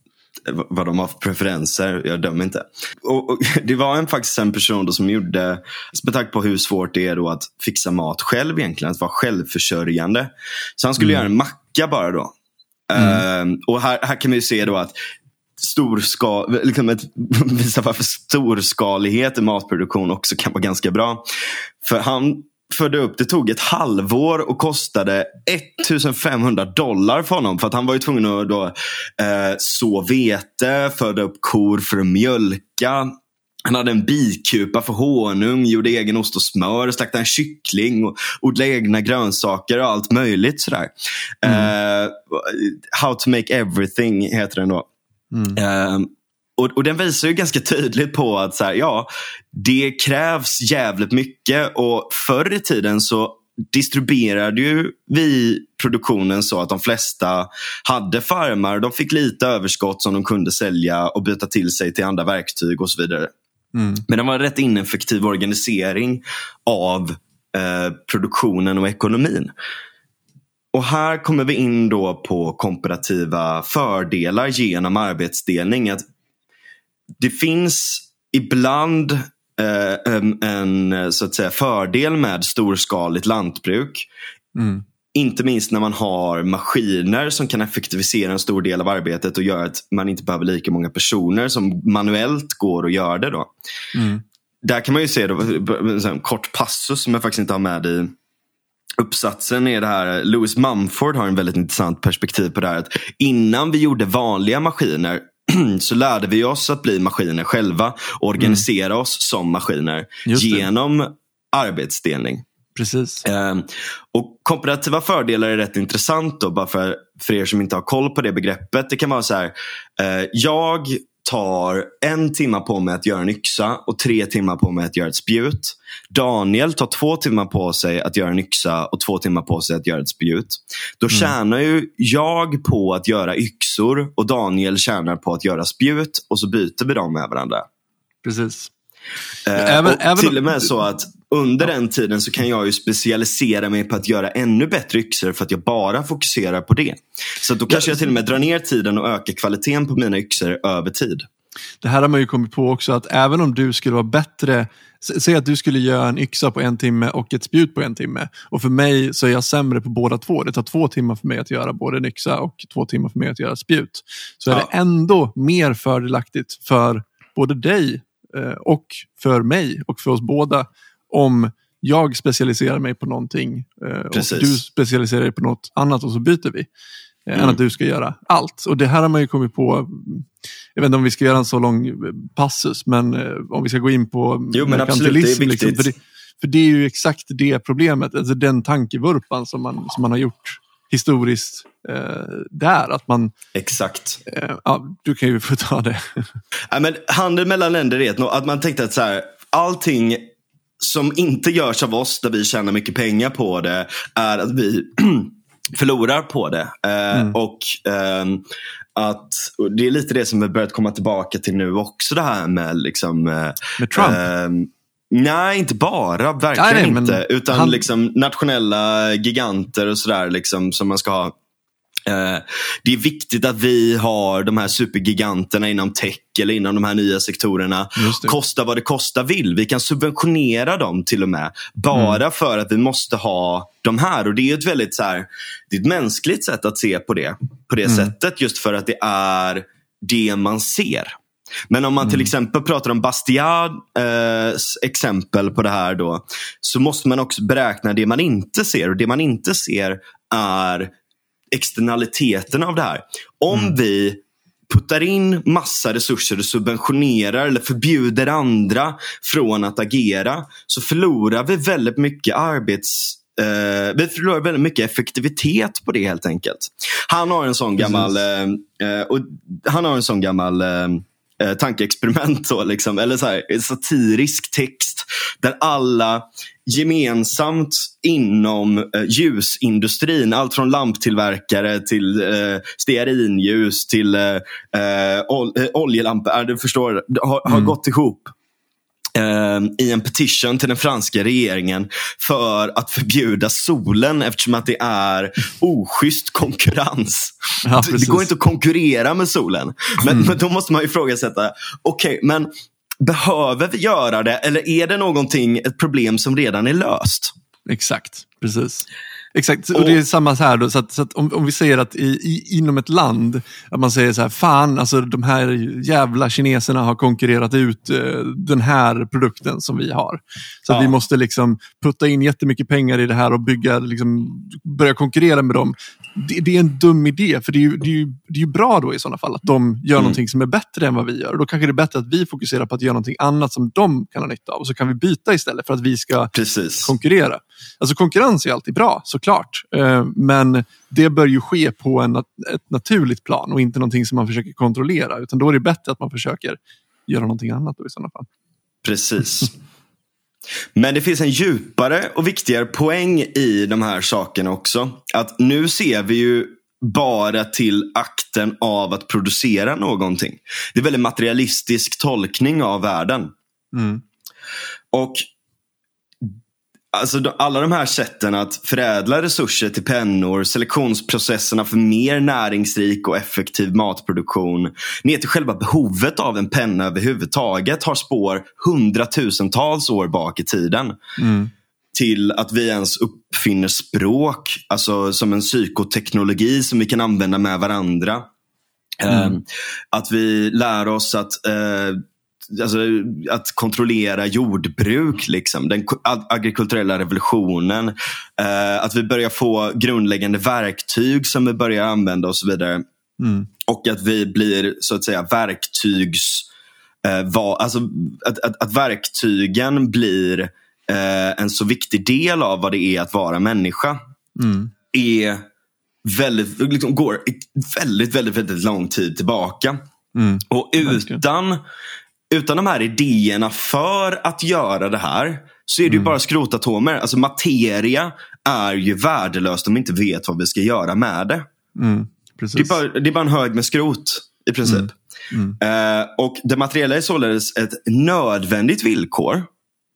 [SPEAKER 2] vad de har för preferenser. Jag dömer inte. Och, och, det var en, faktiskt en person som gjorde, med tanke på hur svårt det är då att fixa mat själv egentligen, att vara självförsörjande. Så han skulle mm. göra en macka bara då. Mm. Uh, och här, här kan vi se då att storskal, liksom ett, visa varför storskalighet i matproduktion också kan vara ganska bra. För han födde upp, det tog ett halvår och kostade 1500 dollar för honom. För att han var ju tvungen att då, eh, så vete, föda upp kor för att mjölka. Han hade en bikupa för honung, gjorde egen ost och smör, slaktade en kyckling och odlade egna grönsaker och allt möjligt. sådär. Mm. Uh, How to make everything heter den då. Mm. Uh, och, och, den visar ju ganska tydligt på att så här, ja, det krävs jävligt mycket och förr i tiden så distribuerade ju vi produktionen så att de flesta hade farmar. De fick lite överskott som de kunde sälja och byta till sig till andra verktyg och så vidare. Mm. Men det var en rätt ineffektiv organisering av eh, produktionen och ekonomin. Och här kommer vi in då på komparativa fördelar genom arbetsdelning. Att det finns ibland eh, en, en, så att säga, fördel med storskaligt lantbruk. Mm. Inte minst när man har maskiner som kan effektivisera en stor del av arbetet och göra att man inte behöver lika många personer som manuellt går och gör det. Då. Mm. Där kan man ju se då, en kort passus som jag faktiskt inte har med i uppsatsen är det här, Lewis Mumford har en väldigt intressant perspektiv på det här. Att innan vi gjorde vanliga maskiner så lärde vi oss att bli maskiner själva och organisera mm. oss som maskiner genom arbetsdelning.
[SPEAKER 1] Precis.
[SPEAKER 2] Eh, och Komparativa fördelar är rätt intressant då, bara för, för er som inte har koll på det begreppet. Det kan vara så här, eh, jag tar en timme på mig att göra en yxa och tre timmar på mig att göra ett spjut. Daniel tar två timmar på sig att göra en yxa och två timmar på sig att göra ett spjut. Då mm. tjänar ju jag på att göra yxor och Daniel tjänar på att göra spjut och så byter vi dem med varandra.
[SPEAKER 1] Precis.
[SPEAKER 2] Eh, även, och även till och med så att under den tiden så kan jag ju specialisera mig på att göra ännu bättre yxor för att jag bara fokuserar på det. Så då kanske jag till och med drar ner tiden och ökar kvaliteten på mina yxor över tid.
[SPEAKER 1] Det här har man ju kommit på också att även om du skulle vara bättre Säg att du skulle göra en yxa på en timme och ett spjut på en timme. Och för mig så är jag sämre på båda två. Det tar två timmar för mig att göra både en yxa och två timmar för mig att göra spjut. Så ja. är det ändå mer fördelaktigt för både dig och för mig och för oss båda om jag specialiserar mig på någonting eh, och
[SPEAKER 2] Precis.
[SPEAKER 1] du specialiserar dig på något annat och så byter vi. Eh, Än
[SPEAKER 2] Mm.
[SPEAKER 1] att du ska göra allt. Och det här har man ju kommit på, jag vet inte om vi ska göra en så lång eh, passus, men eh, om vi ska gå in på
[SPEAKER 2] Jo, men absolut, det är viktigt.
[SPEAKER 1] för, det, för det är ju exakt det problemet, alltså den tankevurpan som man, som man har gjort historiskt eh, där. Att man,
[SPEAKER 2] Exakt.
[SPEAKER 1] eh, ja, du kan ju få ta det.
[SPEAKER 2] Ja, men handel mellan länder är ett, att man tänkte att så här, allting som inte görs av oss där vi tjänar mycket pengar på det är att vi förlorar på det. Eh, Och ehm, att och Det är lite det som vi börjat komma tillbaka till nu också. Det här med liksom, eh,
[SPEAKER 1] Med Trump?
[SPEAKER 2] Nej, inte bara. Verkligen
[SPEAKER 1] Nej, nej,
[SPEAKER 2] inte. Utan
[SPEAKER 1] han-
[SPEAKER 2] liksom nationella giganter och sådär liksom, som man ska ha. Eh, det är viktigt att vi har de här supergiganterna inom tech eller inom de här nya sektorerna. Kosta vad det kosta vill. Vi kan subventionera dem till och med. Bara
[SPEAKER 1] Mm.
[SPEAKER 2] för att vi måste ha de här. Och Det är ett väldigt så här, det är ett mänskligt sätt att se på det. På det
[SPEAKER 1] Mm.
[SPEAKER 2] sättet. Just för att det är det man ser. Men om man
[SPEAKER 1] Mm.
[SPEAKER 2] till exempel pratar om Bastiats exempel på det här då. Så måste man också beräkna det man inte ser. Och det man inte ser är externaliteterna av det här. Om
[SPEAKER 1] Mm.
[SPEAKER 2] vi puttar in massa resurser och subventionerar eller förbjuder andra från att agera så förlorar vi väldigt mycket arbets eh, vi förlorar väldigt mycket effektivitet på det helt enkelt. Han har en sån gammal eh, eh, och han har en sån gammal eh, tankeexperiment, då, liksom, eller så här, satirisk text där alla gemensamt inom eh, ljusindustrin, allt från lamptillverkare till eh, stearinljus till eh, eh, ol eh, oljelampor, du förstår, har, har gått ihop i en petition till den franska regeringen för att förbjuda solen eftersom att det är oschysst konkurrens.
[SPEAKER 1] Ja,
[SPEAKER 2] det, går inte att konkurrera med solen. Men, men då måste man ifrågasätta, okej, men behöver vi göra det eller är det någonting, ett problem som redan är löst?
[SPEAKER 1] Exakt, precis. Exakt, och,
[SPEAKER 2] Och-
[SPEAKER 1] det är samma så här då, så att, så att om, om vi säger att i, i, inom ett land, att man säger så här, fan, alltså de här jävla kineserna har konkurrerat ut eh, den här produkten som vi har. Så
[SPEAKER 2] Ja.
[SPEAKER 1] vi måste liksom putta in jättemycket pengar i det här och bygga, liksom, börja konkurrera med dem. Det, det är en dum idé, för det är, ju, det, är ju, det är ju bra då i sådana fall att de gör någonting som är bättre än vad vi gör. Och då kanske det är bättre att vi fokuserar på att göra någonting annat som de kan ha nytta av. Och så kan vi byta istället för att vi ska
[SPEAKER 2] Precis.
[SPEAKER 1] konkurrera. Alltså konkurrens är alltid bra, såklart. Eh, Men det bör ju ske på en, ett naturligt plan och inte någonting som man försöker kontrollera. Utan då är det bättre att man försöker göra någonting annat då i sådana fall.
[SPEAKER 2] Precis. Men det finns en djupare och viktigare poäng i de här sakerna också. Att nu ser vi ju bara till akten av att producera någonting. Det är väldigt materialistisk tolkning av världen.
[SPEAKER 1] Mm.
[SPEAKER 2] Och Alltså alla de här sätten att förädla resurser till pennor, selektionsprocesserna för mer näringsrik och effektiv matproduktion, ner till själva behovet av en penna överhuvudtaget har spår hundratusentals år bak i tiden.
[SPEAKER 1] Mm.
[SPEAKER 2] Till att vi ens uppfinner språk, alltså som en psykoteknologi som vi kan använda med varandra. Eh, att vi lär oss att eh, alltså, att kontrollera jordbruk, liksom. den agrikulturella revolutionen. Eh, att vi börjar få grundläggande verktyg som vi börjar använda och så vidare.
[SPEAKER 1] Mm.
[SPEAKER 2] Och att vi blir så att säga verktygs... Eh, va, alltså, att, att, att verktygen blir eh, en så viktig del av vad det är att vara människa.
[SPEAKER 1] Mm.
[SPEAKER 2] är väldigt, liksom, går väldigt, väldigt, väldigt lång tid tillbaka.
[SPEAKER 1] Mm.
[SPEAKER 2] Och utan, utan de här idéerna för att göra det här så är det ju bara skrotatomer. Alltså materia är ju värdelöst om vi inte vet vad vi ska göra med det.
[SPEAKER 1] Mm.
[SPEAKER 2] Det är bara, det är bara en hög med skrot i princip. Eh, och Det materiella är således ett nödvändigt villkor,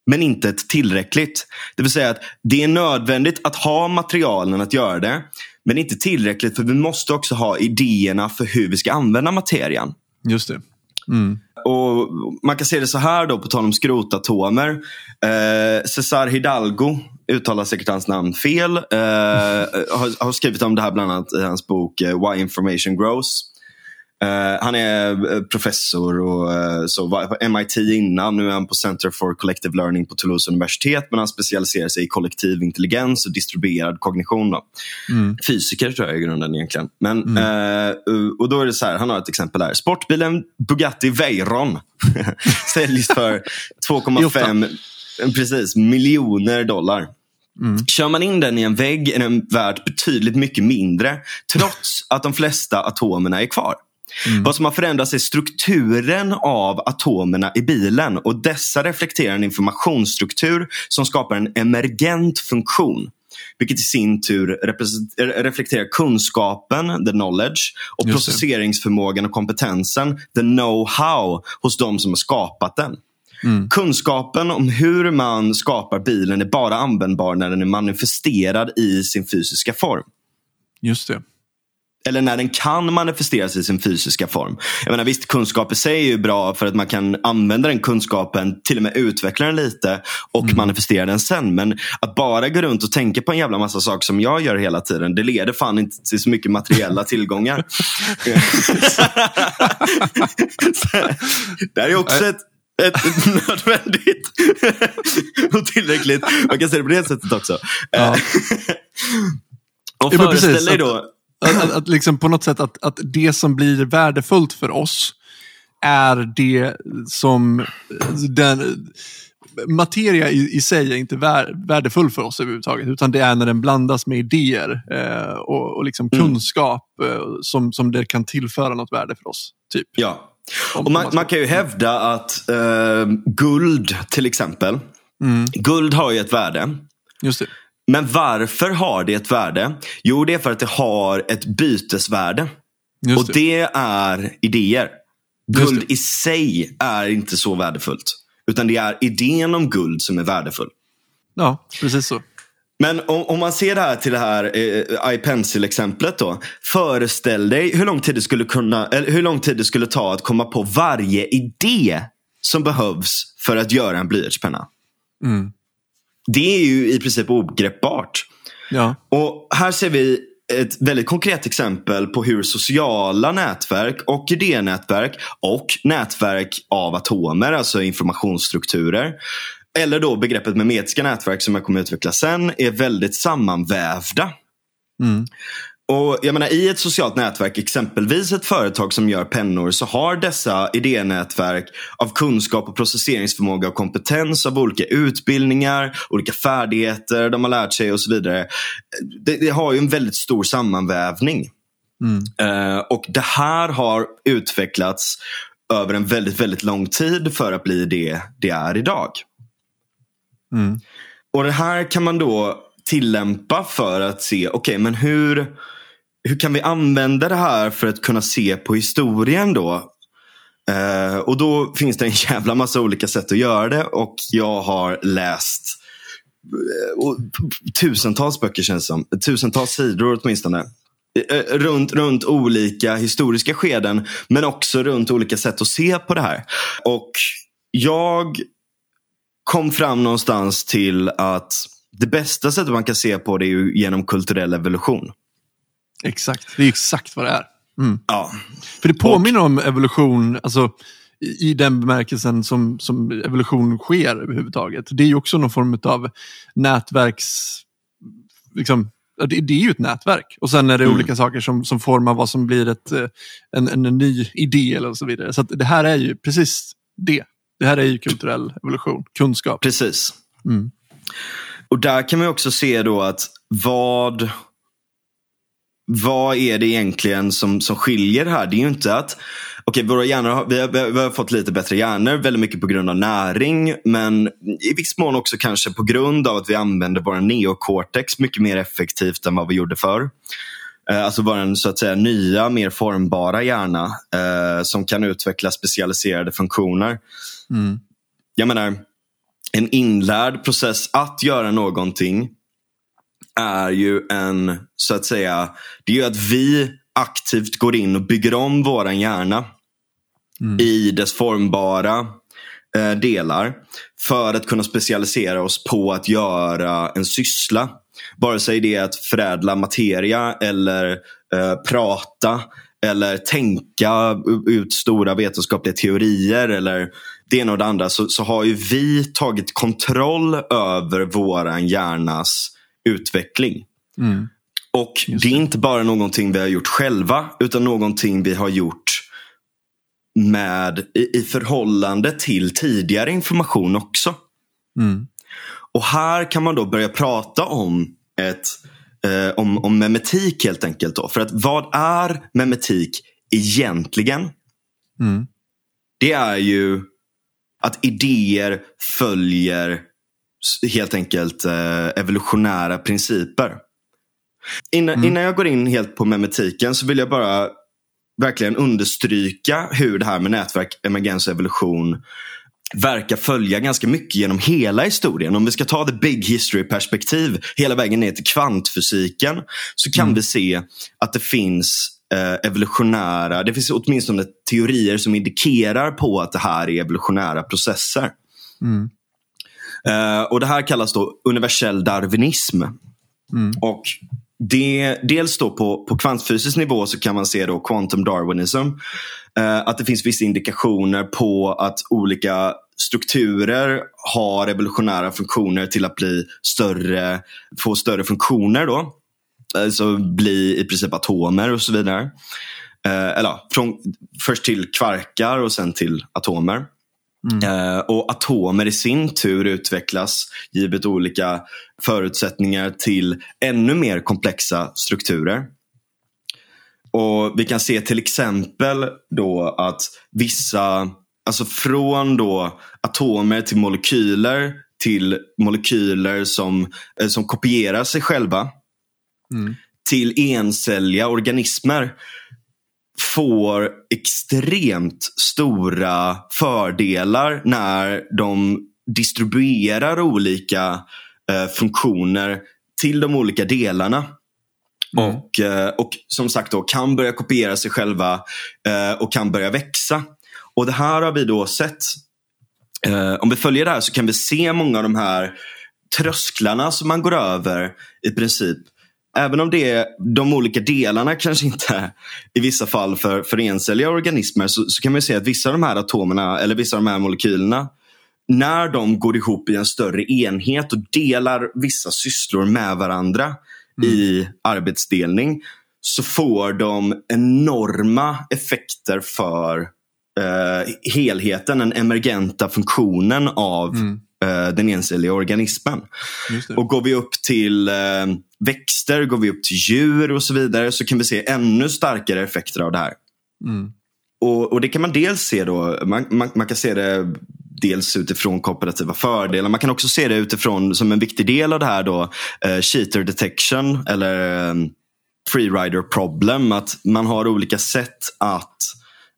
[SPEAKER 2] men inte ett tillräckligt. Det vill säga att det är nödvändigt att ha materialen att göra det, men inte tillräckligt för vi måste också ha idéerna för hur vi ska använda materian.
[SPEAKER 1] Just det. Mm.
[SPEAKER 2] Och Man kan se det så här då, på tal om skrotatomer. Eh, Cesar Hidalgo, uttalar säkert hans namn fel, eh, har, har skrivit om det här bland annat i hans bok eh, Why Information Grows. Uh, han är eh, professor och uh, så var MIT innan. Nu är han på Center for Collective Learning på Toulouse universitet. Men han specialiserar sig i kollektiv intelligens och distribuerad kognition. Då.
[SPEAKER 1] Mm.
[SPEAKER 2] Fysiker tror jag i grunden egentligen. Men, uh, och då är det så här, han har ett exempel här. Sportbilen Bugatti Veyron säljs för 2,5 precis, miljoner dollar.
[SPEAKER 1] Mm.
[SPEAKER 2] Kör man in den i en vägg är den värd betydligt mycket mindre trots att de flesta atomerna är kvar.
[SPEAKER 1] Mm.
[SPEAKER 2] Vad som har förändrats är strukturen av atomerna i bilen och dessa reflekterar en informationsstruktur som skapar en emergent funktion. Vilket i sin tur reflekterar kunskapen, the knowledge, och processeringsförmågan och kompetensen, the know-how, hos de som har skapat den.
[SPEAKER 1] Mm.
[SPEAKER 2] Kunskapen om hur man skapar bilen är bara användbar när den är manifesterad i sin fysiska form.
[SPEAKER 1] Just det.
[SPEAKER 2] Eller när den kan manifesteras i sin fysiska form. Jag menar, visst, kunskap i sig är ju bra för att man kan använda den kunskapen, till och med utveckla den lite och manifestera den sen. Men att bara gå runt och tänka på en jävla massa saker som jag gör hela tiden, det leder fan inte till så mycket materiella tillgångar. Det här är också ett ett nödvändigt och tillräckligt. Man kan se det på det sättet också.
[SPEAKER 1] Ja.
[SPEAKER 2] och föreställ dig då
[SPEAKER 1] Att, att, att liksom på något sätt att, att det som blir värdefullt för oss är det som den materia i, i sig är inte vär, värdefull för oss överhuvudtaget. Utan det är när den blandas med idéer eh, och, och liksom
[SPEAKER 2] Mm.
[SPEAKER 1] kunskap eh, som, som det kan tillföra något värde för oss. Typ.
[SPEAKER 2] Ja.
[SPEAKER 1] Om
[SPEAKER 2] Och man,
[SPEAKER 1] man
[SPEAKER 2] man kan ju hävda att eh, guld till exempel.
[SPEAKER 1] Mm.
[SPEAKER 2] Guld har ju ett värde.
[SPEAKER 1] Just det.
[SPEAKER 2] Men varför har det ett värde? Jo, det är för att det har ett bytesvärde.
[SPEAKER 1] Just
[SPEAKER 2] och det är idéer. Guld
[SPEAKER 1] det.
[SPEAKER 2] i sig är inte så värdefullt. Utan det är idén om guld som är värdefull.
[SPEAKER 1] Ja, precis så.
[SPEAKER 2] Men om, om man ser det här till det här eh, iPencil-exemplet då. Föreställ dig hur lång, tid det skulle kunna, eller hur lång tid det skulle ta att komma på varje idé som behövs för att göra en blyertspenna.
[SPEAKER 1] Mm.
[SPEAKER 2] Det är ju i princip ogreppbart.
[SPEAKER 1] Ja.
[SPEAKER 2] Och här ser vi ett väldigt konkret exempel på hur sociala nätverk och idénätverk och nätverk av atomer, alltså informationsstrukturer, eller då begreppet memetiska nätverk som jag kommer att utveckla sen, är väldigt sammanvävda.
[SPEAKER 1] Mm.
[SPEAKER 2] Och jag menar, I ett socialt nätverk, exempelvis ett företag som gör pennor, så har dessa idénätverk av kunskap och processeringsförmåga och kompetens av olika utbildningar, olika färdigheter de har lärt sig och så vidare. Det, det har ju en väldigt stor sammanvävning.
[SPEAKER 1] Mm.
[SPEAKER 2] Eh, och det här har utvecklats över en väldigt, väldigt lång tid för att bli det det är idag.
[SPEAKER 1] Mm.
[SPEAKER 2] Och det här kan man då tillämpa för att se, okej men hur, hur kan vi använda det här för att kunna se på historien då? Eh, och då finns det en jävla massa olika sätt att göra det och jag har läst eh, och tusentals böcker känns det som. Tusentals sidor åtminstone. Eh, eh, runt, runt olika historiska skeden men också runt olika sätt att se på det här. Och jag kom fram någonstans till att det bästa sättet man kan se på det är ju genom kulturell evolution.
[SPEAKER 1] Exakt. Det är exakt vad det är. Mm.
[SPEAKER 2] Ja,
[SPEAKER 1] För det påminner om evolution, alltså i den bemärkelsen som, som evolution sker överhuvudtaget. Det är ju också någon form av nätverks... Liksom, det, det är ju ett nätverk. Och sen är det
[SPEAKER 2] Mm.
[SPEAKER 1] olika saker som, som formar vad som blir ett, eh, en, en, en ny idé eller så vidare. Så det här är ju precis det. Det här är ju kulturell evolution, kunskap.
[SPEAKER 2] precis.
[SPEAKER 1] Mm.
[SPEAKER 2] Och där kan man också se då att vad vad är det egentligen som, som skiljer här? Det är ju inte att Okej, våra hjärnor har, vi, har, vi har fått lite bättre hjärnor, väldigt mycket på grund av näring. Men i viss mån också kanske på grund av att vi använder vår neocortex mycket mer effektivt än vad vi gjorde förr. Eh, Alltså vår så att säga nya, mer formbara hjärna eh, som kan utveckla specialiserade funktioner.
[SPEAKER 1] Mm.
[SPEAKER 2] Jag menar, en inlärd process att göra någonting är ju en, så att säga, det är ju att vi aktivt går in och bygger om våran hjärna
[SPEAKER 1] Mm.
[SPEAKER 2] i dess formbara eh, delar för att kunna specialisera oss på att göra en syssla. Vare sig det är att förädla materia eller eh, prata eller tänka ut stora vetenskapliga teorier eller det ena och det andra så, så har ju vi tagit kontroll över våran hjärnas utveckling.
[SPEAKER 1] Mm.
[SPEAKER 2] Och det är inte bara någonting vi har gjort själva utan någonting vi har gjort med i, i förhållande till tidigare information också.
[SPEAKER 1] Mm.
[SPEAKER 2] Och här kan man då börja prata om ett eh, om, om memetik helt enkelt. Då. För att vad är memetik egentligen?
[SPEAKER 1] Mm.
[SPEAKER 2] Det är ju att idéer följer helt enkelt eh, evolutionära principer. Innan,
[SPEAKER 1] Mm.
[SPEAKER 2] innan jag går in helt på memetiken så vill jag bara verkligen understryka hur det här med nätverk, emergens och evolution verkar följa ganska mycket genom hela historien. Om vi ska ta the big history perspektiv hela vägen ner till kvantfysiken så kan
[SPEAKER 1] Mm.
[SPEAKER 2] vi se att det finns eh, evolutionära, det finns åtminstone teorier som indikerar på att det här är evolutionära processer.
[SPEAKER 1] Mm.
[SPEAKER 2] Eh, och Det här kallas då universell darwinism.
[SPEAKER 1] Mm.
[SPEAKER 2] Och det, dels då på, på kvantfysisk nivå så kan man se då quantum darwinism. Eh, att det finns vissa indikationer på att olika strukturer har evolutionära funktioner till att bli större, få större funktioner. då. Alltså bli i princip atomer och så vidare. Eh, eller ja, från, först till kvarkar och sen till atomer. Eh, och atomer i sin tur utvecklas givet olika förutsättningar till ännu mer komplexa strukturer. Och Vi kan se till exempel då att vissa, alltså från då atomer till molekyler till molekyler som, eh, som kopierar sig själva
[SPEAKER 1] Mm.
[SPEAKER 2] till encelliga organismer får extremt stora fördelar när de distribuerar olika eh, funktioner till de olika delarna.
[SPEAKER 1] Mm.
[SPEAKER 2] Och, eh, och som sagt då kan börja kopiera sig själva eh, och kan börja växa. Och det här har vi då sett. Eh, om vi följer det här så kan vi se många av de här trösklarna som man går över i princip. Även om det är de olika delarna kanske inte i vissa fall för, för encelliga organismer så, så kan man se att vissa av de här atomerna eller vissa av de här molekylerna när de går ihop i en större enhet och delar vissa sysslor med varandra i arbetsdelning så får de enorma effekter för eh, helheten, den emergenta funktionen av
[SPEAKER 1] Mm.
[SPEAKER 2] Eh, den encelliga organismen. Och går vi upp till eh, växter, går vi upp till djur och så vidare så kan vi se ännu starkare effekter av det här.
[SPEAKER 1] Mm.
[SPEAKER 2] Och, och det kan man dels se då, man, man, man kan se det dels utifrån kooperativa fördelar. Man kan också se det utifrån som en viktig del av det här då, eh, cheater detection eller eh, freerider problem. Att man har olika sätt att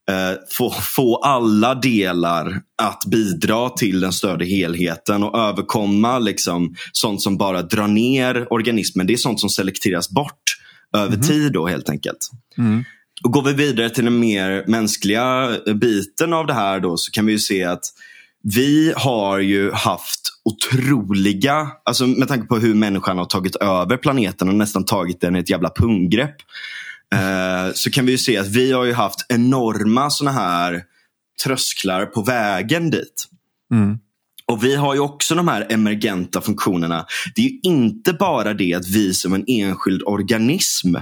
[SPEAKER 2] eh, få, få alla delar att bidra till den större helheten och överkomma liksom, sånt som bara drar ner organismen. Det är sånt som selekteras bort över tid då helt enkelt.
[SPEAKER 1] Mm.
[SPEAKER 2] Och går vi vidare till den mer mänskliga biten av det här då så kan vi ju se att vi har ju haft otroliga, alltså med tanke på hur människan har tagit över planeten och nästan tagit den i ett jävla punggrepp. Eh, så kan vi ju se att vi har ju haft enorma såna här trösklar på vägen dit.
[SPEAKER 1] Mm.
[SPEAKER 2] Och vi har ju också de här emergenta funktionerna. Det är ju inte bara det att vi som en enskild organism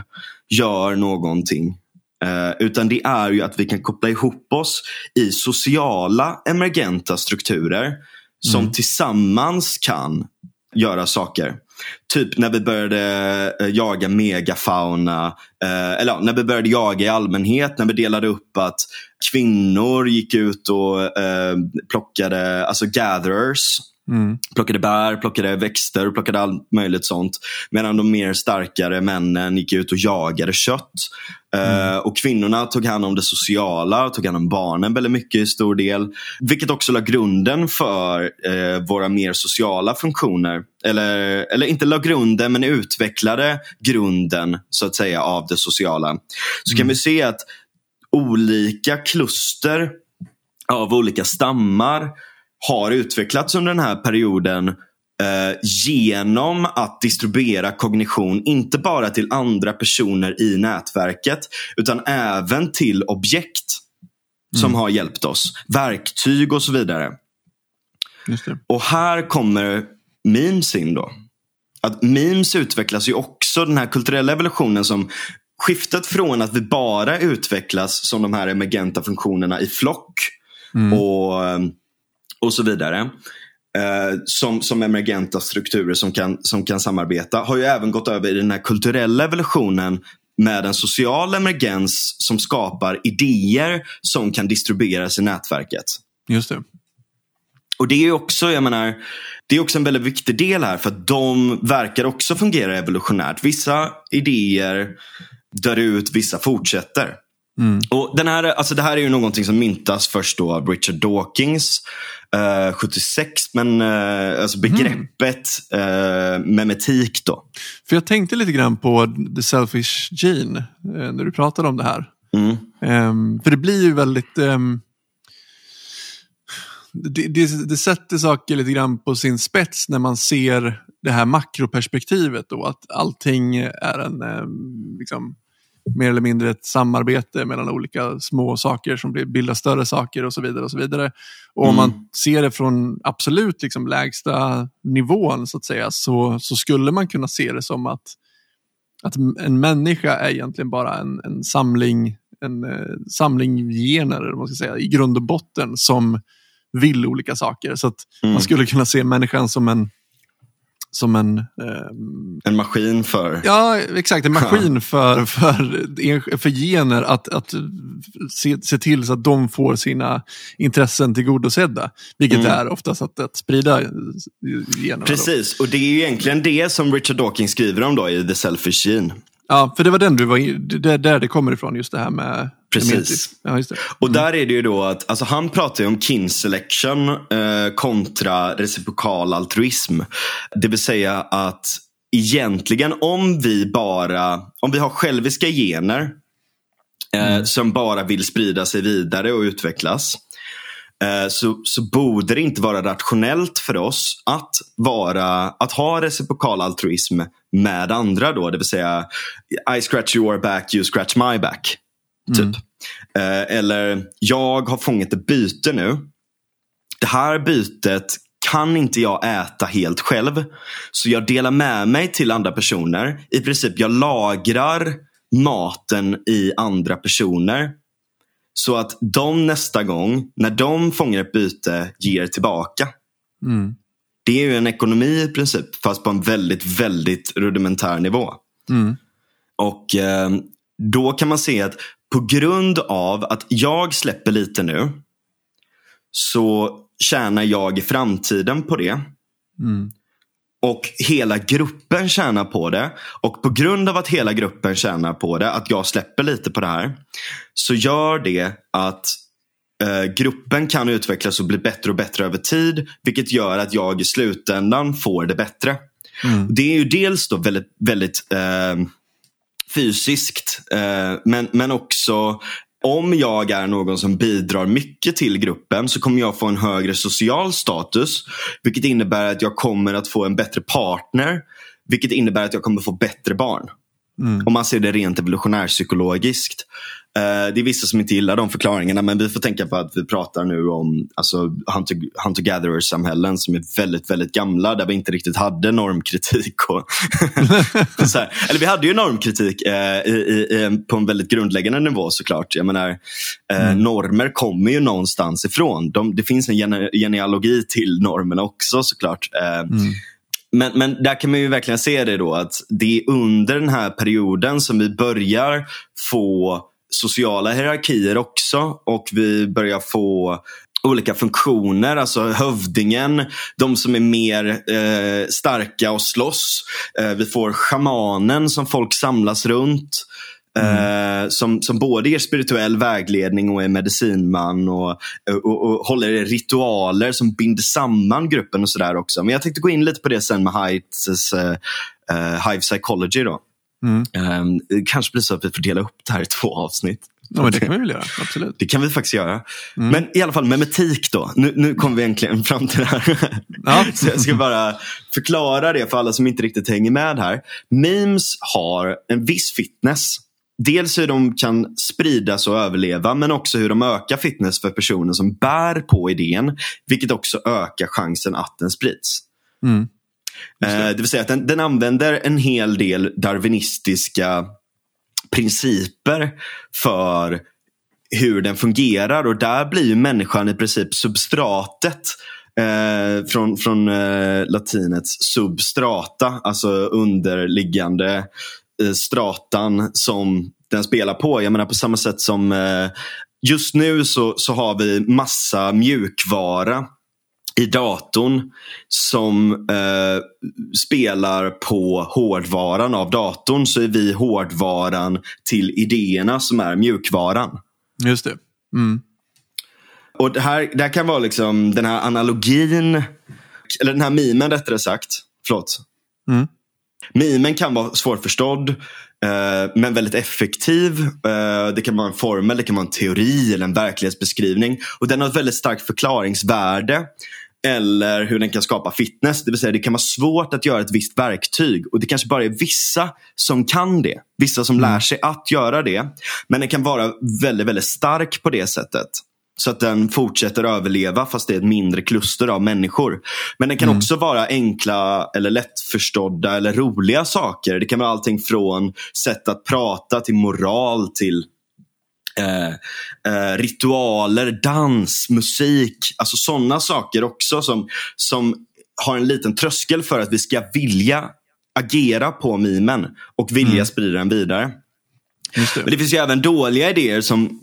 [SPEAKER 2] gör någonting. Eh, utan det är ju att vi kan koppla ihop oss i sociala emergenta strukturer som
[SPEAKER 1] Mm.
[SPEAKER 2] tillsammans kan göra saker. Typ när vi började eh, jaga megafauna, eh, eller när vi började jaga i allmänhet, när vi delade upp att kvinnor gick ut och eh, plockade, alltså gatherers,
[SPEAKER 1] Mm.
[SPEAKER 2] plockade bär, plockade växter plockade allt möjligt sånt. Medan de mer starkare männen gick ut och jagade kött. Eh, och kvinnorna tog hand om det sociala, tog hand om barnen väldigt mycket i stor del. Vilket också la grunden för eh, våra mer sociala funktioner. Eller, eller inte la grunden, men utvecklade grunden så att säga av det sociala. Så kan vi se att olika kluster av olika stammar har utvecklats under den här perioden eh, genom att distribuera kognition, inte bara till andra personer i nätverket, utan även till objekt som har hjälpt oss. Verktyg och så vidare. Och här kommer memes in då. Att memes utvecklas ju också, den här kulturella evolutionen som skiftet från att vi bara utvecklas som de här emergenta funktionerna i flock och, och så vidare. Eh, som, som emergenta strukturer som kan, som kan samarbeta. Har ju även gått över i den här kulturella evolutionen med en social emergens som skapar idéer som kan distribueras i nätverket.
[SPEAKER 1] Just det.
[SPEAKER 2] Och det är också, jag menar, det är också en väldigt viktig del här för att de verkar också fungera evolutionärt. Vissa idéer dör ut, vissa fortsätter. Och den här, alltså det här är ju någonting som myntas först då av Richard Dawkins eh, 76. Men eh, alltså begreppet eh, memetik då.
[SPEAKER 1] För jag tänkte lite grann på the selfish gene eh, när du pratade om det här.
[SPEAKER 2] Mm.
[SPEAKER 1] Ehm, för det blir ju väldigt... ehm, det, det, det sätter saker lite grann på sin spets när man ser det här makroperspektivet. Då, att allting är en, ehm, liksom, mer eller mindre ett samarbete mellan olika små saker som blir, bildar större saker och så vidare. Och så vidare. Och om man ser det från absolut liksom, lägsta nivån så att säga så, så skulle man kunna se det som att att en människa är egentligen bara en, en samling en eh, samling gener man ska säga, i grund och botten som vill olika saker. Så att man skulle kunna se människan som en som en, ehm,
[SPEAKER 2] En maskin för...
[SPEAKER 1] ja exakt, en maskin för, för, för gener att, att se, se till så att de får sina intressen tillgodosedda. Vilket är oftast att, att sprida generna. då.
[SPEAKER 2] Precis, och det är ju egentligen det som Richard Dawkins skriver om då i The Selfish Gene.
[SPEAKER 1] Ja, för det var den du var in, det, där det kommer ifrån, just det här med
[SPEAKER 2] Precis.
[SPEAKER 1] Ja, just det.
[SPEAKER 2] Och där är det ju då att, alltså han pratar ju om kin selection eh, kontra reciprokal altruism. Det vill säga att egentligen om vi bara, om vi har själviska gener eh, som bara vill sprida sig vidare och utvecklas. Eh, Så, så borde det inte vara rationellt för oss att, vara, att ha reciprokal altruism med andra. Då, det vill säga I scratch your back, you scratch my back. Typ. Eh, eller jag har fångat ett byte nu. Det här bytet kan inte jag äta helt själv. Så jag delar med mig till andra personer. I princip jag lagrar maten i andra personer. Så att de nästa gång, när de fångar ett byte, ger tillbaka.
[SPEAKER 1] Mm.
[SPEAKER 2] Det är ju en ekonomi i princip, fast på en väldigt, väldigt rudimentär nivå.
[SPEAKER 1] Mm.
[SPEAKER 2] Och eh, då kan man se att på grund av att jag släpper lite nu så tjänar jag i framtiden på det.
[SPEAKER 1] Mm.
[SPEAKER 2] Och hela gruppen tjänar på det. Och på grund av att hela gruppen tjänar på det, att jag släpper lite på det här. Så gör det att eh, gruppen kan utvecklas och bli bättre och bättre över tid. Vilket gör att jag i slutändan får det bättre. Det är ju dels då väldigt, väldigt eh, fysiskt. Eh, men, men också om jag är någon som bidrar mycket till gruppen så kommer jag få en högre social status. Vilket innebär att jag kommer att få en bättre partner. Vilket innebär att jag kommer få bättre barn. Om man ser det rent evolutionärpsykologiskt. Eh, det är vissa som inte gillar de förklaringarna men vi får tänka på att vi pratar nu om alltså, hunter- hunter-gatherer-samhällen som är väldigt, väldigt gamla där vi inte riktigt hade normkritik. Och. Eller vi hade ju normkritik eh, i, i, på en väldigt grundläggande nivå såklart. Jag menar, eh, Normer kommer ju någonstans ifrån. De, det finns en gene, genealogi till normerna också såklart. Eh, men, men där kan man ju verkligen se det då att det är under den här perioden som vi börjar få sociala hierarkier också och vi börjar få olika funktioner, alltså hövdingen, de som är mer eh, starka och slåss. Eh, vi får shamanen som folk samlas runt. Eh, som, som både ger spirituell vägledning och är medicinman och, och, och håller ritualer som binder samman gruppen och sådär också. Men jag tänkte gå in lite på det sen med Heights eh, eh, Hive Psychology. Då.
[SPEAKER 1] Mm.
[SPEAKER 2] Eh, kanske blir så att vi får dela upp det här i två avsnitt.
[SPEAKER 1] Ja, men det kan vi väl göra, absolut.
[SPEAKER 2] Det kan vi faktiskt göra. Mm. Men i alla fall memetik då. Nu, nu kommer vi äntligen fram till det här. Ja. Så jag ska bara förklara det för alla som inte riktigt hänger med här. Memes har en viss fitness. Dels hur de kan spridas och överleva men också hur de ökar fitness för personer som bär på idén. Vilket också ökar chansen att den sprids. Mm. Det. Eh, det vill säga att den, den använder en hel del darwinistiska principer för hur den fungerar och där blir ju människan i princip substratet eh, från, från eh, latinets substrata, alltså underliggande eh, stratan som den spelar på. Jag menar på samma sätt som eh, just nu så, så har vi massa mjukvara i datorn som eh, spelar på hårdvaran av datorn så är vi hårdvaran till idéerna som är mjukvaran.
[SPEAKER 1] Just det. Mm.
[SPEAKER 2] Och det här, det här kan vara liksom den här analogin, eller den här mimen rättare sagt. Förlåt. Mm. Mimen kan vara svårförstådd eh, men väldigt effektiv. Eh, det kan vara en formel, det kan vara en teori eller en verklighetsbeskrivning. Och Den har ett väldigt starkt förklaringsvärde eller hur den kan skapa fitness. Det vill säga det kan vara svårt att göra ett visst verktyg och det kanske bara är vissa som kan det. Vissa som mm. lär sig att göra det. Men den kan vara väldigt, väldigt stark på det sättet. Så att den fortsätter överleva fast det är ett mindre kluster av människor. Men den kan mm. också vara enkla eller lättförstådda eller roliga saker. Det kan vara allting från sätt att prata till moral till Eh, eh, ritualer, dans, musik. Alltså sådana saker också som, som har en liten tröskel för att vi ska vilja agera på mimen och vilja mm. sprida den vidare. Det. Men det finns ju även dåliga idéer som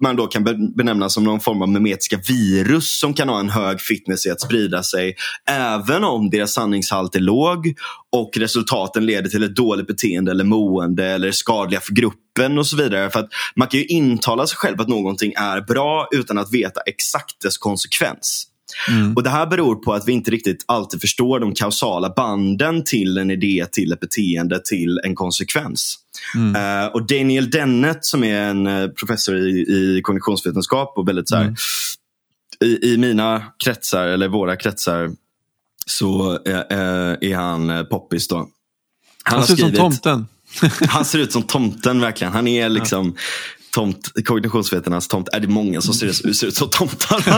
[SPEAKER 2] man då kan benämna som någon form av memetiska virus som kan ha en hög fitness i att sprida sig. Även om deras sanningshalt är låg och resultaten leder till ett dåligt beteende eller mående eller är skadliga för gruppen och så vidare. För att Man kan ju intala sig själv att någonting är bra utan att veta exakt dess konsekvens. Mm. Och Det här beror på att vi inte riktigt alltid förstår de kausala banden till en idé, till ett beteende, till en konsekvens. Mm. Uh, och Daniel Dennett som är en uh, professor i, i kognitionsvetenskap och väldigt så här, mm. i, i mina kretsar, eller våra kretsar, så uh, är han poppis. Då. Han,
[SPEAKER 1] han ser ut som tomten.
[SPEAKER 2] han ser ut som tomten verkligen. Han är liksom tomt, kognitionsvetarnas tomt. Är det många som ser, ser ut som tomtar?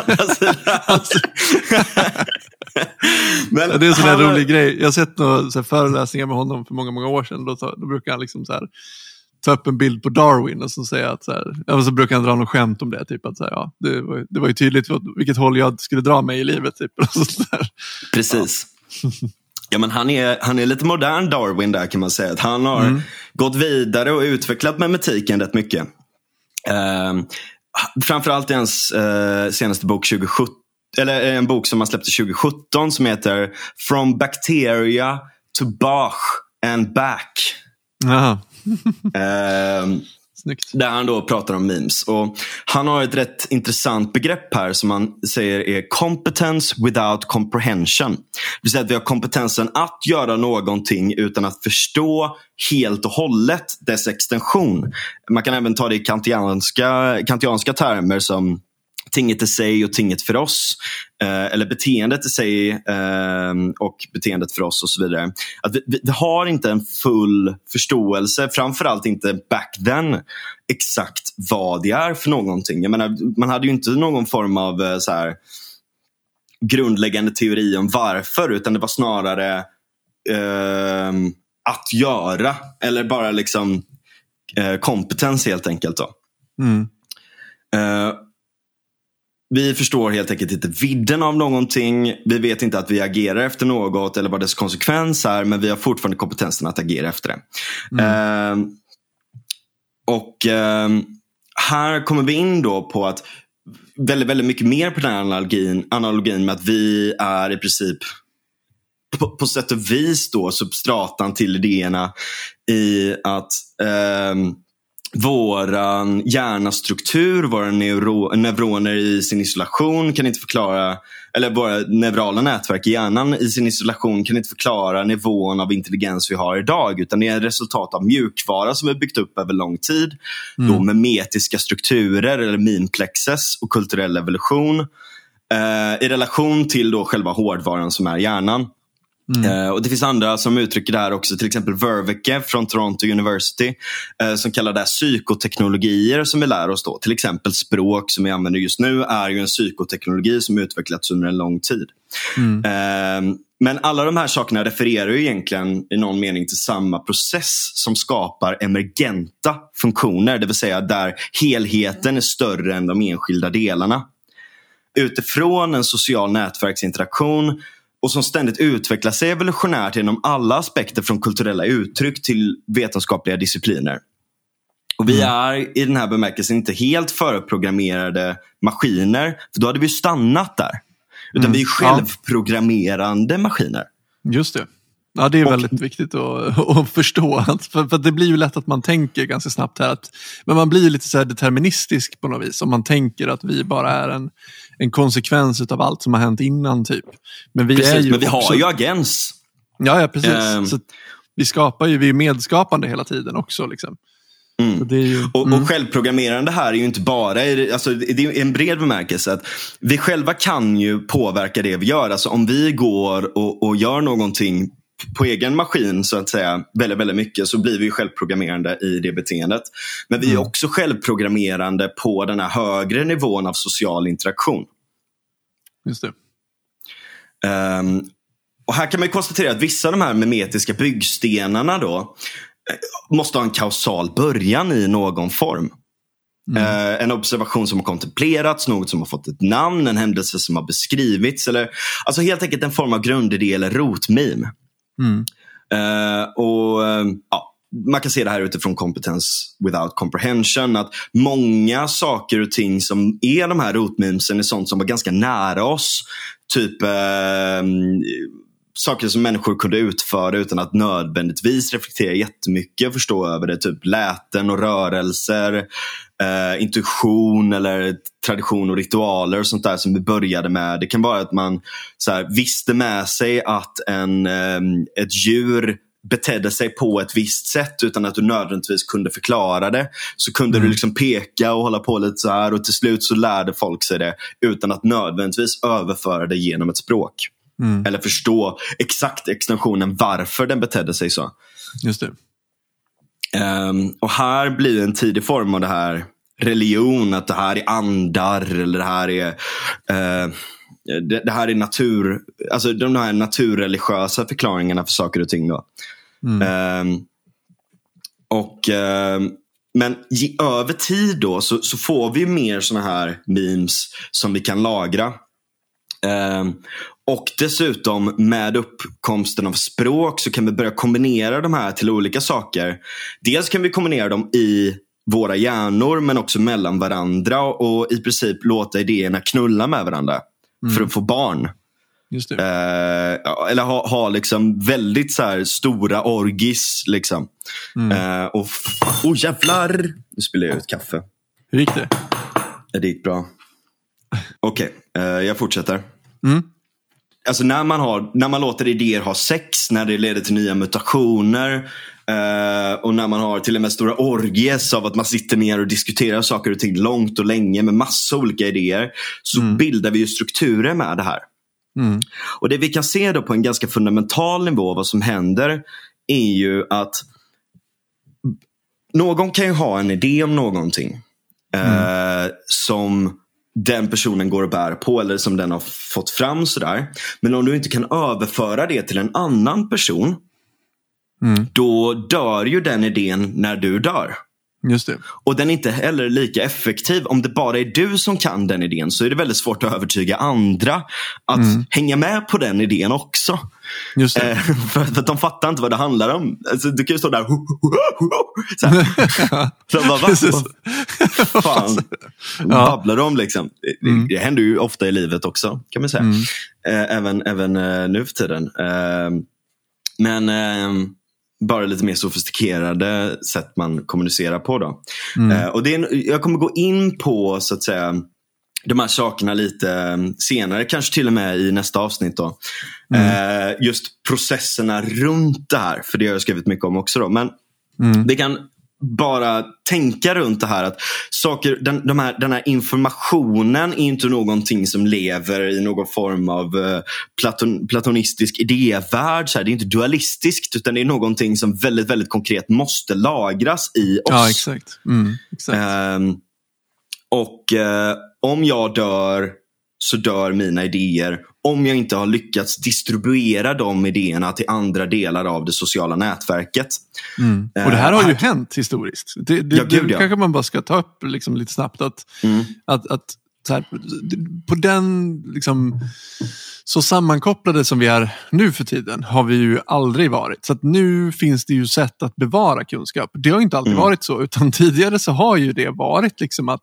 [SPEAKER 1] Men det är en sån här rolig grej. Jag har sett några så föreläsningar med honom för många, många år sedan. Då, då brukar han liksom så här, ta upp en bild på Darwin och så säga att så, här, så brukar han dra något skämt om det. Typ att så här, ja, det, var, det var ju tydligt vilket håll jag skulle dra mig i livet. Typ, och så
[SPEAKER 2] Precis. Ja. Ja, men han, är, han är lite modern Darwin där kan man säga. Att han har mm. gått vidare och utvecklat memetiken rätt mycket. Uh, framförallt i hans uh, senaste bok 2017, eller en bok som han släppte 2017 som heter From Bacteria to Bach and Back. uh, Snyggt. Där han då pratar om memes. Och han har ett rätt intressant begrepp här som han säger är competence without comprehension. Det vill säga att vi har kompetensen att göra någonting utan att förstå helt och hållet dess extension. Man kan även ta det i kantianska, kantianska termer som tinget i sig och tinget för oss. Eh, eller beteendet i sig eh, och beteendet för oss och så vidare. Att vi, vi, vi, har inte en full förståelse, framförallt inte back then, exakt vad det är för någonting. Jag menar, man hade ju inte någon form av eh, så här, grundläggande teori om varför, utan det var snarare eh, att göra. Eller bara liksom eh, kompetens helt enkelt. Då. Mm. Vi förstår helt enkelt inte vidden av någonting. Vi vet inte att vi agerar efter något eller vad dess konsekvens är. Men vi har fortfarande kompetensen att agera efter det. Mm. Uh, och uh, här kommer vi in då på att väldigt, väldigt mycket mer på den här analogin, analogin med att vi är i princip på, på sätt och vis då substratan till idéerna i att uh, våran hjärnastruktur, våra neuro, neuroner i sin isolation kan inte förklara, eller våra neurala nätverk i hjärnan i sin isolation kan inte förklara nivån av intelligens vi har idag. Utan det är ett resultat av mjukvara som vi byggt upp över lång tid. Mm. Då med metiska strukturer eller minplexes och kulturell evolution. Eh, I relation till då själva hårdvaran som är hjärnan. Mm. Uh, och Det finns andra som uttrycker det här också, till exempel Verveke från Toronto University uh, som kallar det här psykoteknologier som vi lär oss då. Till exempel språk som vi använder just nu är ju en psykoteknologi som utvecklats under en lång tid. Mm. Uh, men alla de här sakerna refererar ju egentligen i någon mening till samma process som skapar emergenta funktioner, det vill säga där helheten är större än de enskilda delarna. Utifrån en social nätverksinteraktion och som ständigt utvecklar sig evolutionärt genom alla aspekter från kulturella uttryck till vetenskapliga discipliner. Och Vi mm. är i den här bemärkelsen inte helt förprogrammerade maskiner, för då hade vi stannat där. Utan mm. vi är självprogrammerande maskiner.
[SPEAKER 1] Just det. Ja, det är och, väldigt viktigt att, att förstå. För, för, det blir ju lätt att man tänker ganska snabbt här att men man blir lite så deterministisk på något vis om man tänker att vi bara är en, en konsekvens av allt som har hänt innan. typ.
[SPEAKER 2] Men vi, precis, är ju men vi också... har ju agens.
[SPEAKER 1] Ja, ja precis. Um... Så vi skapar ju, vi är medskapande hela tiden också. Liksom.
[SPEAKER 2] Mm. Ju, och, mm. och självprogrammerande här är ju inte bara, alltså, det är en bred bemärkelse. att Vi själva kan ju påverka det vi gör. Alltså, om vi går och, och gör någonting på egen maskin så att säga väldigt, väldigt mycket så blir vi självprogrammerande i det beteendet. Men vi är mm. också självprogrammerande på den här högre nivån av social interaktion.
[SPEAKER 1] Just det.
[SPEAKER 2] Um, och här kan man konstatera att vissa av de här memetiska byggstenarna då eh, måste ha en kausal början i någon form. Mm. Uh, en observation som har kontemplerats, något som har fått ett namn, en händelse som har beskrivits. Eller, alltså helt enkelt en form av grundidé eller rotmim. Mm. Uh, och uh, ja, man kan se det här utifrån 'competence without comprehension. Att många saker och ting som är de här rotmemesen är sånt som var ganska nära oss. Typ uh, saker som människor kunde utföra utan att nödvändigtvis reflektera jättemycket och förstå över det. Typ läten och rörelser, eh, intuition eller tradition och ritualer och sånt där som vi började med. Det kan vara att man så här, visste med sig att en, eh, ett djur betedde sig på ett visst sätt utan att du nödvändigtvis kunde förklara det. Så kunde mm. du liksom peka och hålla på lite så här och till slut så lärde folk sig det utan att nödvändigtvis överföra det genom ett språk. Mm. Eller förstå exakt extensionen varför den betedde sig så.
[SPEAKER 1] Just det.
[SPEAKER 2] Um, och här blir en tidig form av det här religion, att det här är andar eller det här är uh, det, det, här är natur, alltså de här naturreligiösa förklaringarna för saker och ting. Då. Mm. Um, och, um, men över tid då så, så får vi mer såna här memes som vi kan lagra. Um, och dessutom med uppkomsten av språk så kan vi börja kombinera de här till olika saker. Dels kan vi kombinera dem i våra hjärnor men också mellan varandra och i princip låta idéerna knulla med varandra mm. för att få barn. Eh, eller ha, ha liksom väldigt så stora orgis. Liksom. Mm. Eh, och oh, jävlar! Nu spiller jag ut kaffe.
[SPEAKER 1] Hur gick det?
[SPEAKER 2] Det gick bra. Okej, okay, eh, jag fortsätter.
[SPEAKER 1] Mm.
[SPEAKER 2] Alltså när man, har, när man låter idéer ha sex, när det leder till nya mutationer eh, och när man har till och med stora orgies av att man sitter ner och diskuterar saker och ting långt och länge med massa olika idéer. Så mm. bildar vi ju strukturer med det här.
[SPEAKER 1] Mm.
[SPEAKER 2] Och Det vi kan se då på en ganska fundamental nivå vad som händer är ju att någon kan ju ha en idé om någonting. Mm. Eh, som den personen går och bär på eller som den har fått fram. sådär. Men om du inte kan överföra det till en annan person. Mm. Då dör ju den idén när du dör.
[SPEAKER 1] Just det.
[SPEAKER 2] Och den är inte heller lika effektiv. Om det bara är du som kan den idén så är det väldigt svårt att övertyga andra att mm. hänga med på den idén också.
[SPEAKER 1] Just. Eh,
[SPEAKER 2] för, att de fattar inte vad det handlar om. Alltså, du kan ju stå där så här. så bara, va? Fan, ja. babblar de liksom? Det, mm. det, händer ju ofta i livet också kan man säga. Mm. Eh, även även eh, nu för tiden. men bara lite mer sofistikerade sätt man kommunicerar på. Då. Eh, och det är, jag kommer gå in på så att säga de här sakerna lite mm, senare, kanske till och med i nästa avsnitt. Då. Eh, just processerna runt det här, för det har jag skrivit mycket om också. Då. Men vi kan bara tänka runt det här att saker, den, de här, den här informationen är inte någonting som lever i någon form av eh, platon, platonistisk idévärld. Så här. Det är inte dualistiskt utan det är någonting som väldigt, väldigt konkret måste lagras i oss.
[SPEAKER 1] Ja, exakt. Mm, exakt.
[SPEAKER 2] Ehm, och eh, om jag dör så dör mina idéer om jag inte har lyckats distribuera de idéerna till andra delar av det sociala nätverket.
[SPEAKER 1] Mm. Och det här har ju hänt historiskt. Det, det,
[SPEAKER 2] Ja, gud,
[SPEAKER 1] det
[SPEAKER 2] ja.
[SPEAKER 1] kanske man bara ska ta upp liksom lite snabbt. Att,
[SPEAKER 2] Mm.
[SPEAKER 1] att, att så här, på den liksom, så sammankopplade som vi är nu för tiden har vi ju aldrig varit. Så att nu finns det ju sätt att bevara kunskap. Det har inte alltid
[SPEAKER 2] Mm.
[SPEAKER 1] varit så, utan tidigare så har ju det varit liksom att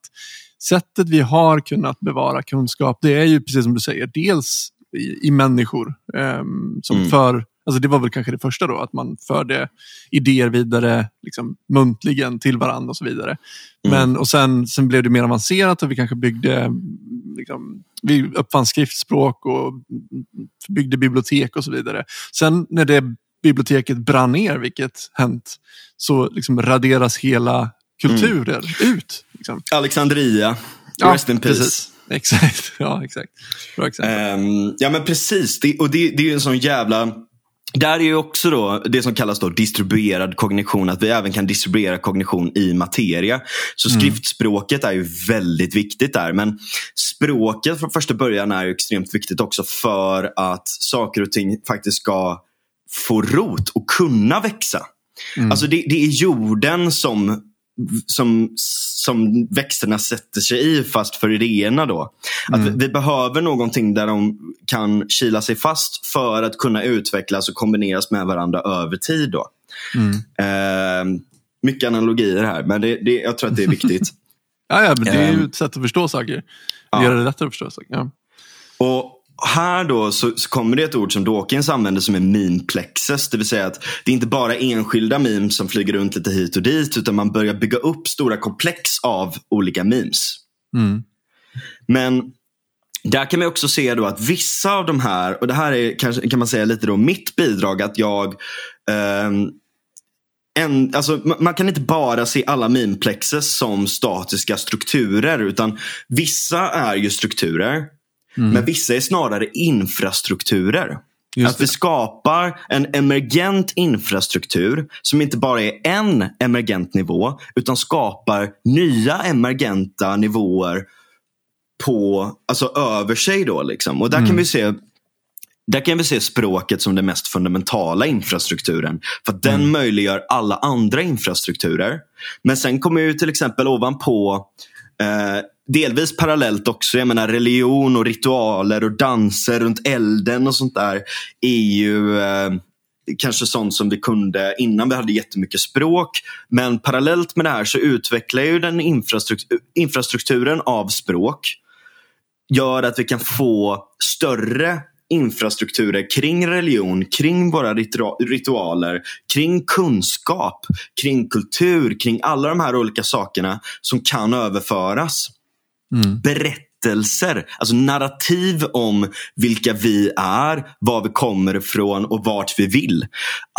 [SPEAKER 1] sättet vi har kunnat bevara kunskap, det är ju precis som du säger, dels i, i människor ehm, som
[SPEAKER 2] Mm.
[SPEAKER 1] för Alltså det var väl kanske det första då, att man förde idéer vidare liksom, muntligen till varandra och så vidare.
[SPEAKER 2] Mm.
[SPEAKER 1] Men, och sen, sen blev det mer avancerat och vi kanske byggde, liksom, vi uppfann skriftspråk och byggde bibliotek och så vidare. Sen när det biblioteket brann ner, vilket hänt, så liksom raderas hela kulturer ut. Liksom.
[SPEAKER 2] Alexandria,
[SPEAKER 1] Ja,
[SPEAKER 2] rest in peace.
[SPEAKER 1] precis. Exakt. Ja, exakt. Bra exempel.
[SPEAKER 2] Ehm, ja men precis, det, och det, det är ju en sån jävla där är ju också då det som kallas då distribuerad kognition, att vi även kan distribuera kognition i materia. Så skriftspråket är ju väldigt viktigt där. Men språket från första början är ju extremt viktigt också för att saker och ting faktiskt ska få rot och kunna växa. Alltså det, det är jorden som, som, som växterna sätter sig i fast för idéerna. Då. Att vi, vi behöver någonting där de kan kila sig fast för att kunna utvecklas och kombineras med varandra över tid. Då. Eh, mycket analogier här, men det, det, jag tror att det är viktigt.
[SPEAKER 1] Ja, ja, men det är ju
[SPEAKER 2] ehm,
[SPEAKER 1] ett sätt att förstå saker. Det
[SPEAKER 2] ja.
[SPEAKER 1] gör det lättare att förstå saker. Ja.
[SPEAKER 2] Och här då så, så kommer det ett ord som Dawkins använder som är memeplexes. Det vill säga att det är inte bara enskilda memes som flyger runt lite hit och dit. Utan man börjar bygga upp stora komplex av olika memes.
[SPEAKER 1] Mm.
[SPEAKER 2] Men där kan man också se då att vissa av de här, och det här är kanske kan man säga lite då mitt bidrag, att jag ehm, en, alltså, ma- man kan inte bara se alla memeplexes som statiska strukturer. Utan vissa är ju strukturer. Men vissa är snarare infrastrukturer.
[SPEAKER 1] Just
[SPEAKER 2] att vi skapar en emergent infrastruktur som inte bara är en emergent nivå utan skapar nya emergenta nivåer på, alltså över sig. Då, liksom. Och där kan vi se där kan vi se språket som den mest fundamentala infrastrukturen. För att den möjliggör alla andra infrastrukturer. Men sen kommer ju till exempel ovanpå eh, delvis parallellt också. Jag menar religion och ritualer och danser runt elden och sånt där är ju eh, kanske sånt som vi kunde innan vi hade jättemycket språk. Men parallellt med det här så utvecklar ju den infrastruktur, infrastrukturen av språk gör att vi kan få större infrastrukturer kring religion, kring våra ritualer, kring kunskap, kring kultur, kring alla de här olika sakerna som kan överföras. Mm. Berätta Berättelser, alltså narrativ om vilka vi är, var vi kommer ifrån och vart vi vill.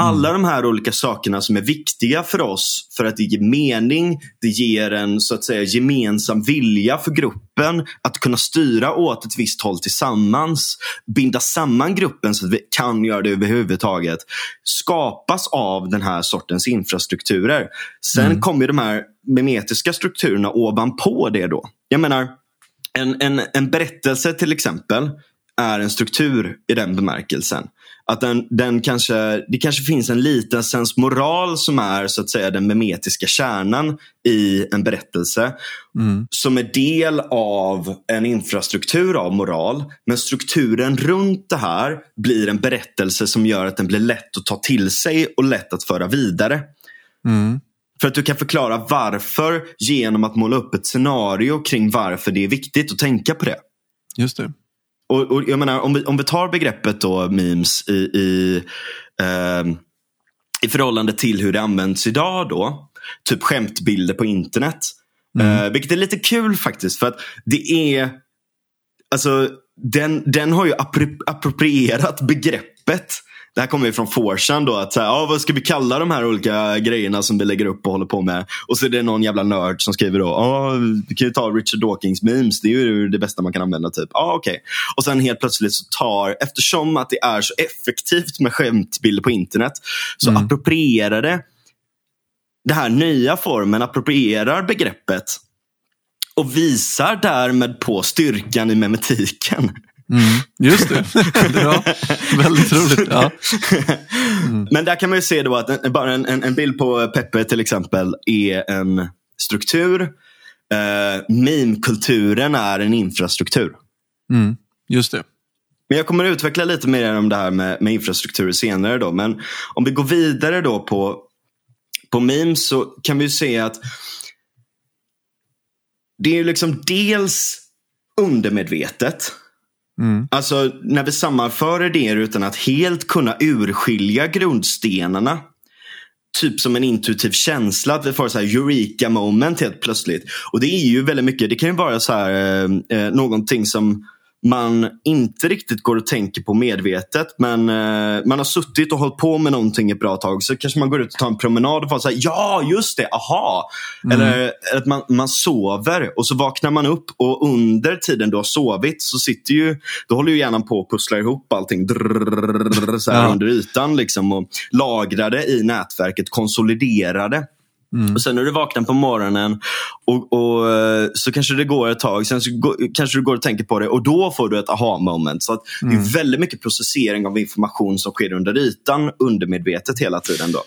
[SPEAKER 2] Alla de här olika sakerna som är viktiga för oss för att det ger mening, det ger en så att säga gemensam vilja för gruppen att kunna styra åt ett visst håll tillsammans, binda samman gruppen så att vi kan göra det överhuvudtaget, skapas av den här sortens infrastrukturer. Sen kommer ju de här memetiska strukturerna ovanpå det då. Jag menar, en, en, en berättelse till exempel är en struktur i den bemärkelsen. Att den, den kanske, det kanske finns en liten sensmoral som är så att säga den memetiska kärnan i en berättelse. Som är del av en infrastruktur av moral. Men strukturen runt det här blir en berättelse som gör att den blir lätt att ta till sig och lätt att föra vidare.
[SPEAKER 1] Mm.
[SPEAKER 2] För att du kan förklara varför genom att måla upp ett scenario kring varför det är viktigt att tänka på det.
[SPEAKER 1] Just det.
[SPEAKER 2] Och, och jag menar, om, vi, om vi tar begreppet då memes i, i, ehm, i förhållande till hur det används idag då. Typ skämtbilder på internet. Mm. Uh, vilket är lite kul faktiskt. För att det är Alltså, den, den har ju approprierat begreppet det här kommer ju från Forsan då. Att så här, ah, vad ska vi kalla de här olika grejerna som vi lägger upp och håller på med? Och så är det någon jävla nörd som skriver då. Ah, vi kan ju ta Richard Dawkins memes. Det är ju det bästa man kan använda. typ. Ah, okay. Och sen helt plötsligt så tar, eftersom att det är så effektivt med skämtbilder på internet, så mm. approprierar det det här nya formen, approprierar begreppet och visar därmed på styrkan i memetiken.
[SPEAKER 1] Mm, just det. var väldigt roligt. Ja.
[SPEAKER 2] Mm. Men där kan man ju se då att en, bara en, en, bild på Peppe till exempel är en struktur. Uh, meme-kulturen är en infrastruktur.
[SPEAKER 1] Mm, just det.
[SPEAKER 2] Men jag kommer att utveckla lite mer om det här med, med infrastruktur senare. Då. Men om vi går vidare då på, på memes så kan vi se att det är liksom dels undermedvetet. Mm. Alltså när vi sammanför idéer utan att helt kunna urskilja grundstenarna. Typ som en intuitiv känsla att vi får så här eureka moment helt plötsligt. Och det är ju väldigt mycket, det kan ju vara så här eh, eh någonting som man inte riktigt går och tänker på medvetet. Men eh, man har suttit och hållit på med någonting ett bra tag. Så kanske man går ut och tar en promenad och får säga ja just det, aha. Mm. Eller att man, man sover och så vaknar man upp och under tiden du har sovit så sitter ju, då håller ju hjärnan på att pussla ihop allting drrr, så här ja. under ytan liksom, och lagrar det i nätverket, konsoliderar det. Mm. Och sen när du vaknar på morgonen och, och, eh, så kanske det går ett tag, sen så går, kanske du går och tänker på det och då får du ett aha moment. Så att mm. Det är mm. väldigt mycket processering av information som sker under ytan undermedvetet hela tiden. då.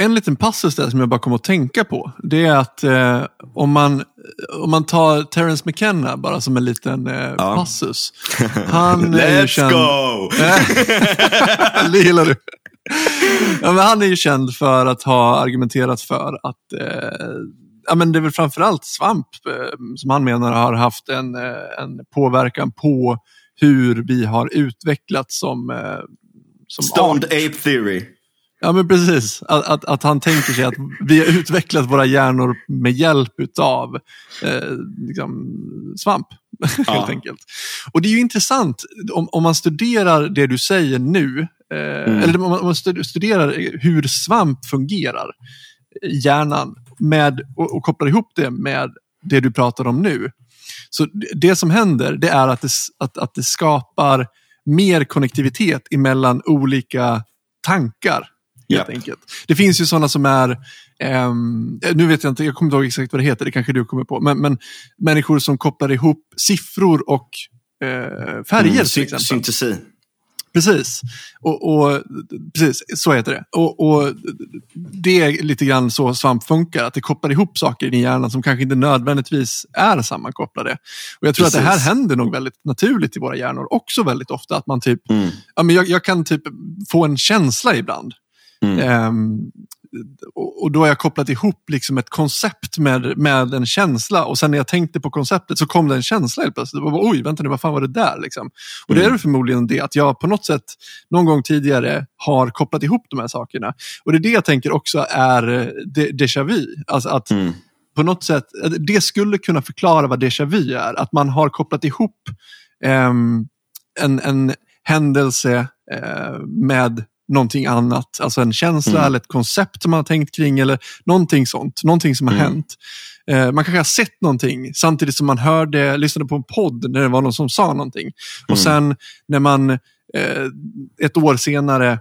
[SPEAKER 1] En liten passus där som jag bara kommer att tänka på. Det är att eh, om, man, om man tar Terence McKenna bara som en liten eh, ja. passus.
[SPEAKER 2] Han Let's känd... go!
[SPEAKER 1] det gillar du. ja, men han är ju känd för att ha argumenterat för att eh, ja, men det är väl framförallt svamp eh, som han menar har haft en, eh, en påverkan på hur vi har utvecklats som, eh, som
[SPEAKER 2] Stoned art. Ape Theory.
[SPEAKER 1] Ja men precis, att, att, att, han tänker sig att vi har utvecklat våra hjärnor med hjälp av eh, liksom, svamp. Ja. helt enkelt. Och det är ju intressant om, om man studerar det du säger nu, mm. eller om man studerar hur svamp fungerar i hjärnan med, och, och kopplar ihop det med det du pratar om nu. Så det som händer det är att det, att, att det skapar mer konnektivitet emellan olika tankar helt enkelt. Det finns ju sådana som är, um, nu vet jag inte, jag kommer inte ihåg exakt vad det heter, det kanske du kommer på, men, men människor som kopplar ihop siffror och uh, färger mm, till exempel.
[SPEAKER 2] Syntesi.
[SPEAKER 1] Precis. Och, och, precis, så heter det. Och, och, Det är lite grann så svamp funkar, att det kopplar ihop saker i din hjärna som kanske inte nödvändigtvis är sammankopplade. Och Jag tror precis. att det här händer nog väldigt naturligt i våra hjärnor också väldigt ofta. Att man typ, mm. ja, men jag, jag kan typ få en känsla ibland Mm. Um, och då har jag kopplat ihop liksom ett koncept med, med en känsla och sen när jag tänkte på konceptet så kom det en känsla helt plötsligt. Bara, Oj, vänta nu, vad fan var det där? Liksom. Och mm. det är förmodligen det att jag på något sätt någon gång tidigare har kopplat ihop de här sakerna. Och det är det jag tänker också är eh, déjà vu. Alltså att mm. på något sätt, det skulle kunna förklara vad déjà vu är. Att man har kopplat ihop um, en, en händelse uh, med någonting annat. Alltså en känsla mm. eller ett koncept som man har tänkt kring eller någonting sånt. Någonting som har mm. hänt. Eh, man kanske har sett någonting samtidigt som man hörde, lyssnade på en podd när det var någon som sa någonting. Mm. Och sen när man eh, ett år senare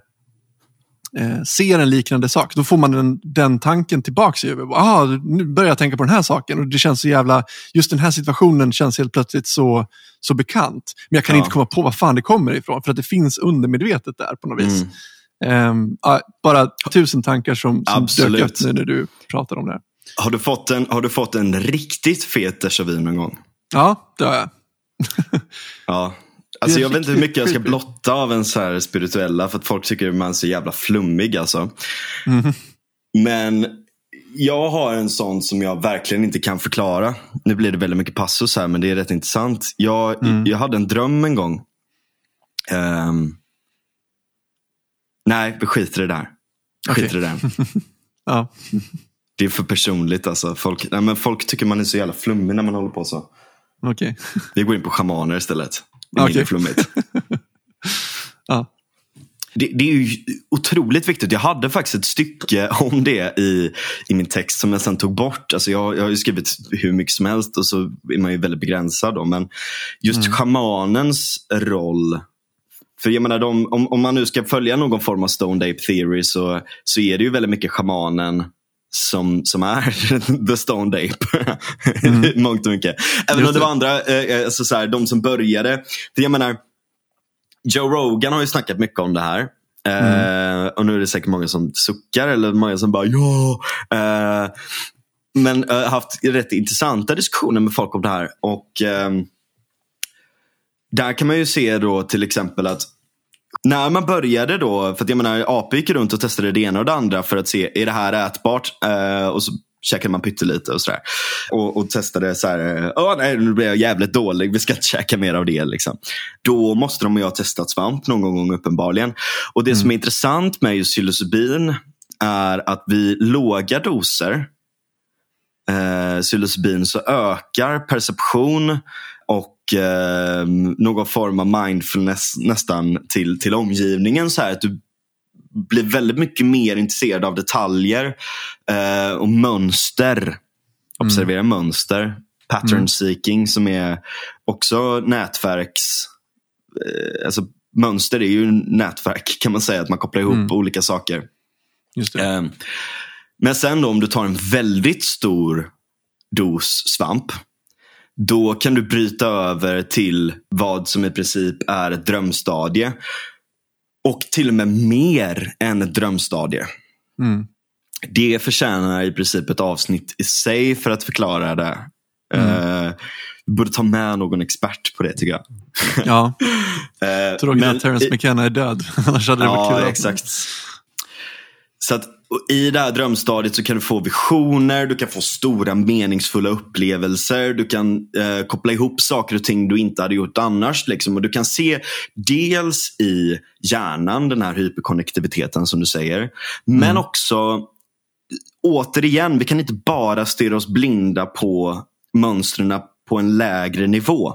[SPEAKER 1] eh, ser en liknande sak, då får man den, den tanken tillbaka i huvudet. Ah, nu börjar jag tänka på den här saken och det känns så jävla, just den här situationen känns helt plötsligt så, så bekant. Men jag kan ja. inte komma på var fan det kommer ifrån för att det finns undermedvetet där på något vis. Mm. Um, uh, bara tusen tankar som, som dök upp nu när du pratade om det.
[SPEAKER 2] Har du fått en, har du fått en riktigt fet déjà vu någon gång?
[SPEAKER 1] Ja, det har jag.
[SPEAKER 2] ja. Alltså, jag vet inte hur mycket jag ska blotta av en så här spirituella för att folk tycker att man är så jävla flummig. Alltså. Mm. Men jag har en sån som jag verkligen inte kan förklara. Nu blir det väldigt mycket passus här men det är rätt intressant. Jag, mm. jag hade en dröm en gång. Um, Nej, vi skiter i det där. Skiter i det.
[SPEAKER 1] Ja.
[SPEAKER 2] Det är för personligt alltså. Folk, nej, men folk tycker man är så jävla flummig när man håller på så.
[SPEAKER 1] Okej.
[SPEAKER 2] Vi går in på schamaner istället. Det är
[SPEAKER 1] Okej.
[SPEAKER 2] mindre flummigt.
[SPEAKER 1] Ja.
[SPEAKER 2] Det, det är ju otroligt viktigt. Jag hade faktiskt ett stycke om det i, i min text som jag sen tog bort. Alltså jag, jag har ju skrivit hur mycket som helst och så är man ju väldigt begränsad. Då. Men just schamanens roll. För jag menar, de, om, om man nu ska följa någon form av Stone Ape Theory så, så är det ju väldigt mycket schamanen som, som är the Stone Ape. Mm. Mångt och mycket. Även
[SPEAKER 1] Just
[SPEAKER 2] om det var andra, eh, alltså så här, de som började. För jag menar, Joe Rogan har ju snackat mycket om det här. Eh, och nu är det säkert många som suckar eller många som bara ja. Eh, men eh, haft rätt intressanta diskussioner med folk om det här. Och ehm, Där kan man ju se då till exempel att när man började då, för att jag menar apor gick runt och testade det ena och det andra för att se, är det här ätbart? Eh, och så käkade man pyttelite och sådär. Och, och testade så här, åh nej nu blir jag jävligt dålig, vi ska inte käka mer av det. Liksom. Då måste de ju ha testat svamp någon gång uppenbarligen. Och det som är intressant med just psilocybin är att vid låga doser eh, psilocybin så ökar perception och eh, någon form av mindfulness nästan till, till omgivningen. Så här, att du blir väldigt mycket mer intresserad av detaljer eh, och mönster. Observera mönster. Pattern seeking som är också nätverks... Eh, alltså, mönster är ju nätverk kan man säga. Att man kopplar ihop
[SPEAKER 1] Mm.
[SPEAKER 2] olika saker. Eh, Men sen då om du tar en väldigt stor dos svamp. Då kan du bryta över till vad som i princip är ett drömstadie. Och till och med mer än ett drömstadie.
[SPEAKER 1] Mm.
[SPEAKER 2] Det förtjänar i princip ett avsnitt i sig för att förklara det. Eh, vi borde ta med någon expert på det tycker jag.
[SPEAKER 1] Ja,
[SPEAKER 2] Eh,
[SPEAKER 1] tråkigt
[SPEAKER 2] men
[SPEAKER 1] att Terrence
[SPEAKER 2] i-
[SPEAKER 1] McKenna är död. Annars hade det varit
[SPEAKER 2] Ja,
[SPEAKER 1] kul.
[SPEAKER 2] exakt. Så att och i det här drömstadiet så kan du få visioner, du kan få stora meningsfulla upplevelser, du kan eh, koppla ihop saker och ting du inte hade gjort annars. Liksom. Och du kan se dels i hjärnan, den här hyperkonnektiviteten som du säger. Men också, återigen, vi kan inte bara stirra oss blinda på mönstren på en lägre nivå.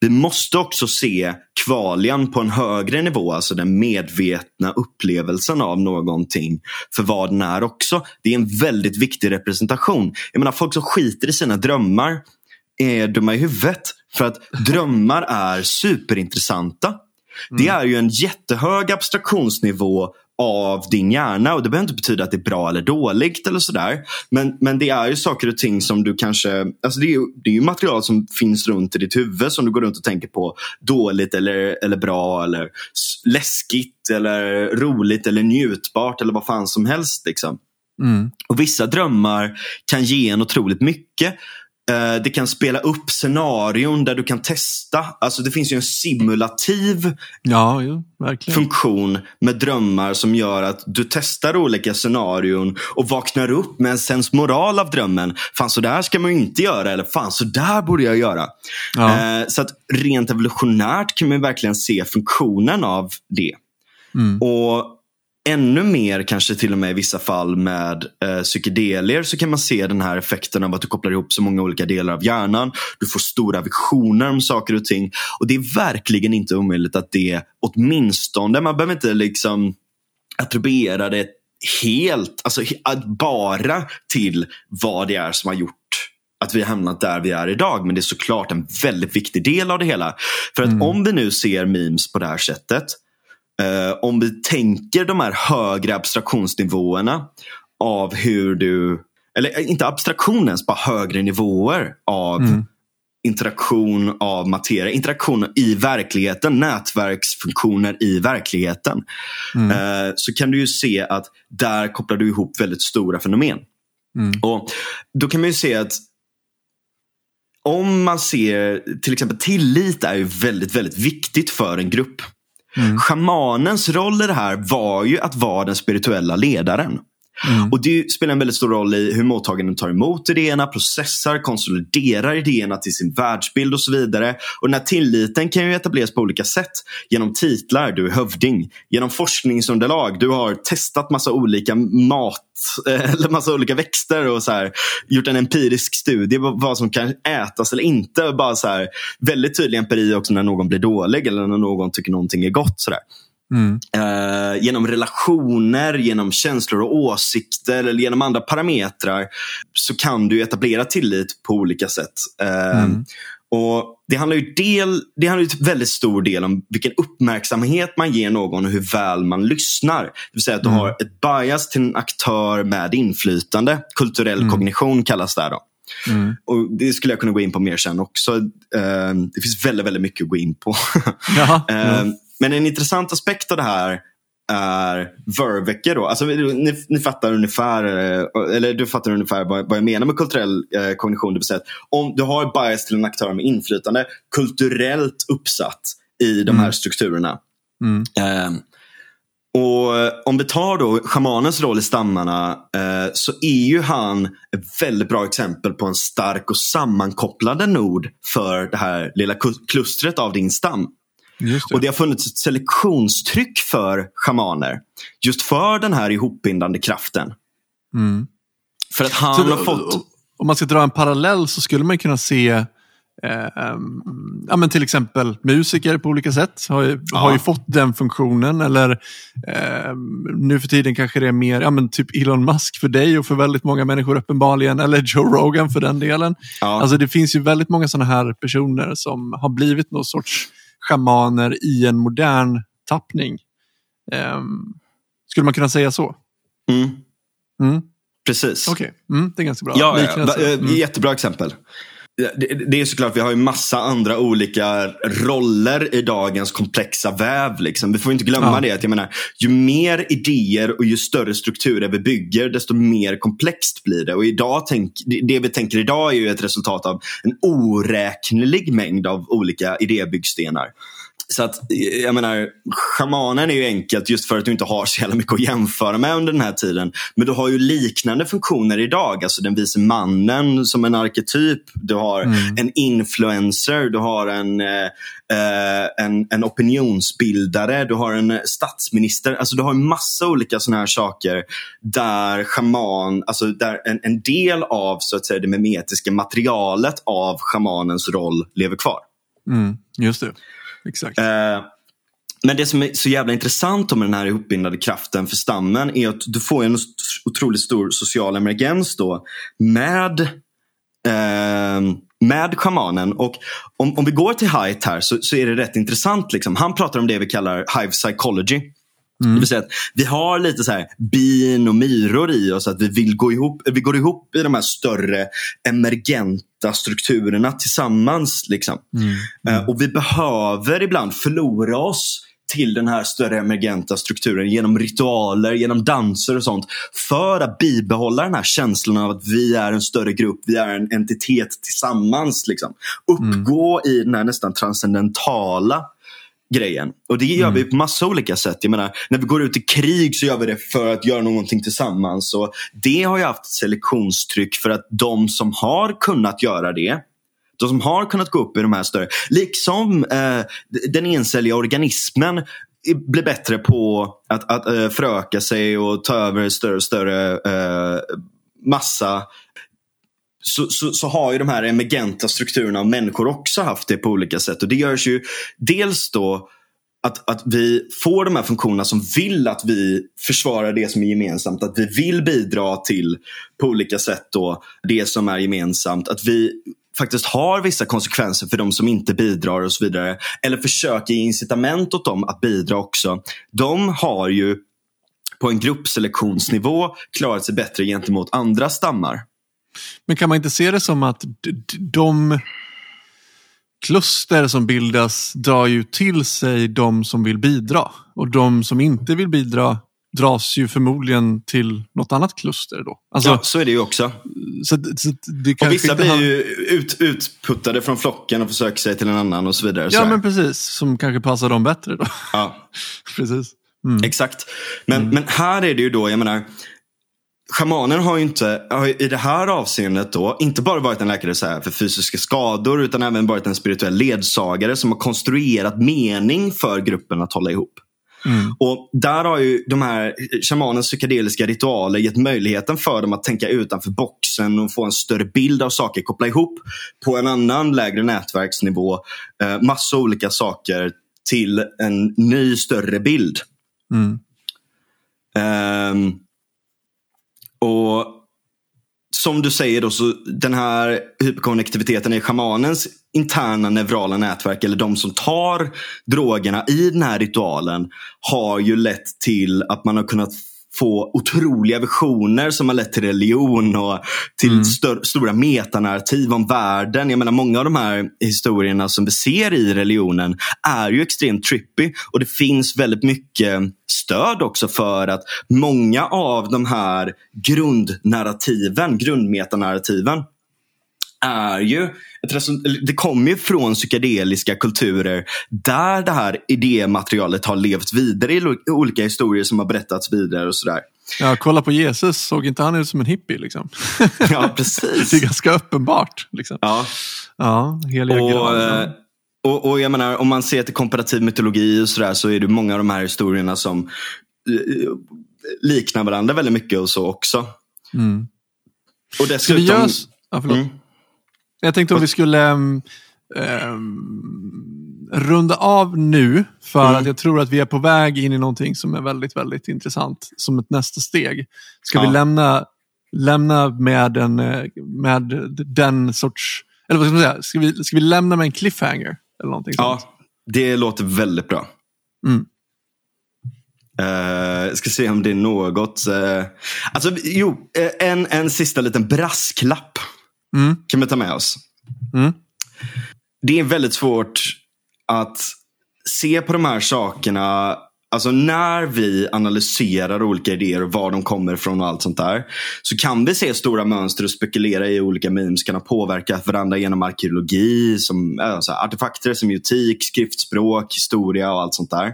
[SPEAKER 2] Vi måste också se kvalian på en högre nivå, alltså den medvetna upplevelsen av någonting för vad den är också. Det är en väldigt viktig representation. Jag menar, folk som skiter i sina drömmar är dumma i huvudet. För att drömmar är superintressanta. Det är ju en jättehög abstraktionsnivå av din hjärna och det behöver inte betyda att det är bra eller dåligt eller sådär. Men, men det är ju saker och ting som du kanske, alltså det är, ju, det är ju material som finns runt i ditt huvud som du går runt och tänker på dåligt eller, eller bra eller läskigt eller roligt eller njutbart eller vad fan som helst. Liksom.
[SPEAKER 1] Mm.
[SPEAKER 2] Och vissa drömmar kan ge en otroligt mycket. Eh, Det kan spela upp scenarion där du kan testa. Alltså det finns ju en simulativ
[SPEAKER 1] Ja, verkligen.
[SPEAKER 2] funktion med drömmar som gör att du testar olika scenarion och vaknar upp med en sensmoral av drömmen. Fan så där ska man ju inte göra eller fan så där borde jag göra.
[SPEAKER 1] Ja.
[SPEAKER 2] Eh, Så att rent evolutionärt kan man verkligen se funktionen av det.
[SPEAKER 1] Mm.
[SPEAKER 2] Och ännu mer, kanske till och med i vissa fall med eh, psykedelier, så kan man se den här effekten av att du kopplar ihop så många olika delar av hjärnan. Du får stora visioner om saker och ting. Och det är verkligen inte omöjligt att det åtminstone, man behöver inte liksom attribuera det helt, alltså bara till vad det är som har gjort att vi har hamnat där vi är idag. Men det är såklart en väldigt viktig del av det hela. För att om vi nu ser memes på det här sättet Eh, om vi tänker de här högre abstraktionsnivåerna av hur du, eller eh, inte abstraktion ens, bara högre nivåer av
[SPEAKER 1] Mm.
[SPEAKER 2] interaktion av materia, interaktion i verkligheten, nätverksfunktioner i verkligheten.
[SPEAKER 1] Mm.
[SPEAKER 2] Eh, så kan du ju se att där kopplar du ihop väldigt stora fenomen.
[SPEAKER 1] Mm.
[SPEAKER 2] Och Då kan man ju se att om man ser, till exempel tillit är ju väldigt, väldigt viktigt för en grupp.
[SPEAKER 1] Mm.
[SPEAKER 2] Schamanens roll i det här var ju att vara den spirituella ledaren. Mm. Och Det spelar en väldigt stor roll i hur mottagaren tar emot idéerna, processar, konsoliderar idéerna till sin världsbild och så vidare. Och Den här tilliten kan ju etableras på olika sätt. Genom titlar, du är hövding. Genom forskningsunderlag, du har testat massa olika mat eller massa olika växter och så här, gjort en empirisk studie på vad som kan ätas eller inte. Bara så här, väldigt tydlig empiri också när någon blir dålig eller när någon tycker någonting är gott. Så där. Mm. Uh, genom relationer, genom känslor och åsikter eller genom andra parametrar så kan du etablera tillit på olika sätt. Uh, mm. Och Det handlar ju del, det handlar ju till väldigt stor del om vilken uppmärksamhet man ger någon och hur väl man lyssnar. Det vill säga att du mm. har ett bias till en aktör med inflytande. Kulturell mm. kognition kallas det. Då. Mm. Och Det skulle jag kunna gå in på mer sen också. Uh, det finns väldigt, väldigt mycket att gå in på. Jaha, ja. Men en intressant aspekt av det här är Verveke då. Alltså, ni, ni fattar ungefär, eh, eller du fattar ungefär vad, vad jag menar med kulturell eh, kognition. Det vill säga om du har bias till en aktör med inflytande, kulturellt uppsatt i de här mm. strukturerna. Mm. Eh, och Om vi tar då schamanens roll i stammarna eh, så är ju han ett väldigt bra exempel på en stark och sammankopplande nod för det här lilla klustret av din stam. Det. Och det har funnits ett selektionstryck för schamaner. Just för den här ihopbindande kraften. Mm. För att han så, har fått...
[SPEAKER 1] Om man ska dra en parallell så skulle man kunna se eh, ja, men till exempel musiker på olika sätt har ju, ja. har ju fått den funktionen. Eller eh, nu för tiden kanske det är mer ja, men typ Elon Musk för dig och för väldigt många människor uppenbarligen. Eller Joe Rogan för den delen. Ja. Alltså Det finns ju väldigt många sådana här personer som har blivit någon sorts schamaner i en modern tappning. Um, skulle man kunna säga så?
[SPEAKER 2] Mm. Mm. Precis.
[SPEAKER 1] Okej, okay. mm, det är ganska bra.
[SPEAKER 2] Ja, ja, eh, mm. Jättebra exempel. Det, det är såklart, vi har ju massa andra olika roller i dagens komplexa väv. Liksom. Vi får inte glömma ja. det. Att jag menar, ju mer idéer och ju större strukturer vi bygger, desto mer komplext blir det. Och idag tänk, det vi tänker idag är ju ett resultat av en oräknelig mängd av olika idébyggstenar. Så att, jag menar, shamanen är ju enkelt just för att du inte har så jävla mycket att jämföra med under den här tiden. Men du har ju liknande funktioner idag. Alltså den vise mannen som en arketyp. Du har mm. en influencer, du har en, eh, en, en opinionsbildare, du har en statsminister. Alltså du har en massa olika sådana här saker där shaman, alltså där en, en del av så att säga, det memetiska materialet av shamanens roll lever kvar.
[SPEAKER 1] Mm, just det. Exakt. Eh,
[SPEAKER 2] men det som är så jävla intressant med den här ihopbindande kraften för stammen är att du får en otroligt stor social emergens då med eh, med shamanen. Och om, om vi går till Haidt här så, så är det rätt intressant. Liksom. Han pratar om det vi kallar hive psychology. Mm. Det vill säga att vi har lite så här bin och myror i oss. Att vi vill gå ihop, vi går ihop i de här större emergenta strukturerna tillsammans. Liksom. Mm. Mm. och vi behöver ibland förlora oss till den här större emergenta strukturen genom ritualer, genom danser och sånt. För att bibehålla den här känslan av att vi är en större grupp, vi är en entitet tillsammans. Liksom. Uppgå mm. i den här nästan transcendentala grejen. Och det gör mm. vi på massa olika sätt. Jag menar, när vi går ut i krig så gör vi det för att göra någonting tillsammans. Och det har ju haft ett selektionstryck för att de som har kunnat göra det de som har kunnat gå upp i de här större, liksom eh, den encelliga organismen blir bättre på att, att äh, föröka sig och ta över större och större äh, massa så, så, så, har ju de här emergenta strukturerna av människor också haft det på olika sätt. Och Det görs ju dels då att, att vi får de här funktionerna som vill att vi försvarar det som är gemensamt. Att vi vill bidra till på olika sätt då det som är gemensamt. Att vi faktiskt har vissa konsekvenser för de som inte bidrar och så vidare. Eller försöker ge incitament åt dem att bidra också. De har ju på en gruppselektionsnivå klarat sig bättre gentemot andra stammar.
[SPEAKER 1] Men kan man inte se det som att de kluster som bildas drar ju till sig de som vill bidra. Och de som inte vill bidra dras ju förmodligen till något annat kluster då.
[SPEAKER 2] Alltså, ja, så är det ju också.
[SPEAKER 1] Så, så
[SPEAKER 2] och vissa blir han... ju ut, utputtade från flocken och försöker sig till en annan och så vidare.
[SPEAKER 1] Ja, så men precis. Som kanske passar dem bättre då.
[SPEAKER 2] Ja.
[SPEAKER 1] precis.
[SPEAKER 2] Mm. Exakt. Men, mm. men här är det ju då, jag menar, Schamanen har ju inte, har i det här avseendet då, inte bara varit en läkare så här för fysiska skador utan även varit en spirituell ledsagare som har konstruerat mening för gruppen att hålla ihop.
[SPEAKER 1] Mm.
[SPEAKER 2] Och där har ju de här shamanens psykedeliska ritualer gett möjligheten för dem att tänka utanför boxen och få en större bild av saker, koppla ihop på en annan lägre nätverksnivå eh, massa olika saker till en ny större bild.
[SPEAKER 1] Mm.
[SPEAKER 2] Ehm, och som du säger då, så den här hyperkonnektiviteten i schamanens interna neurala nätverk, eller de som tar drogerna i den här ritualen, har ju lett till att man har kunnat få otroliga visioner som har lett till religion och till
[SPEAKER 1] Mm.
[SPEAKER 2] stör, stora metanarrativ om världen. Jag menar många av de här historierna som vi ser i religionen är ju extremt trippy och det finns väldigt mycket stöd också för att många av de här grundnarrativen, grundmetanarrativen är ju det kommer ju från psykedeliska kulturer där det här idématerialet har levt vidare i olika historier som har berättats vidare och sådär.
[SPEAKER 1] Ja, kolla på Jesus, såg inte han ut som en hippie? Liksom?
[SPEAKER 2] Ja, precis.
[SPEAKER 1] det är ganska uppenbart. Liksom.
[SPEAKER 2] Ja.
[SPEAKER 1] Ja, heliga
[SPEAKER 2] Och, eh, och, och jag menar, om man ser till komparativ mytologi och sådär så är det många av de här historierna som eh, liknar varandra väldigt mycket och så också.
[SPEAKER 1] Mm.
[SPEAKER 2] Och
[SPEAKER 1] Ska
[SPEAKER 2] dessutom...
[SPEAKER 1] vi göra... s- Ja, förlåt.
[SPEAKER 2] Mm.
[SPEAKER 1] Jag tänkte om vi skulle ehm, ehm, runda av nu. För
[SPEAKER 2] Mm.
[SPEAKER 1] att jag tror att vi är på väg in i någonting som är väldigt, väldigt intressant. Som ett nästa steg. Ska vi
[SPEAKER 2] Ja.
[SPEAKER 1] lämna, lämna med, en, eh, med den sorts... Eller vad ska man säga? Ska vi, ska vi lämna med en cliffhanger? Eller någonting sånt?
[SPEAKER 2] Ja, det låter väldigt bra.
[SPEAKER 1] Mm.
[SPEAKER 2] Eh, ska se om det är något. Uh, alltså, jo, en, en sista liten brasklapp
[SPEAKER 1] Mm.
[SPEAKER 2] kan vi ta med oss.
[SPEAKER 1] Mm.
[SPEAKER 2] Det är väldigt svårt att se på de här sakerna Alltså när vi analyserar olika idéer och var de kommer ifrån och allt sånt där. Så kan vi se stora mönster och spekulera i olika memes kan ha påverkat varandra genom arkeologi, som, alltså, artefakter, semiotik, skriftspråk, historia och allt sånt där.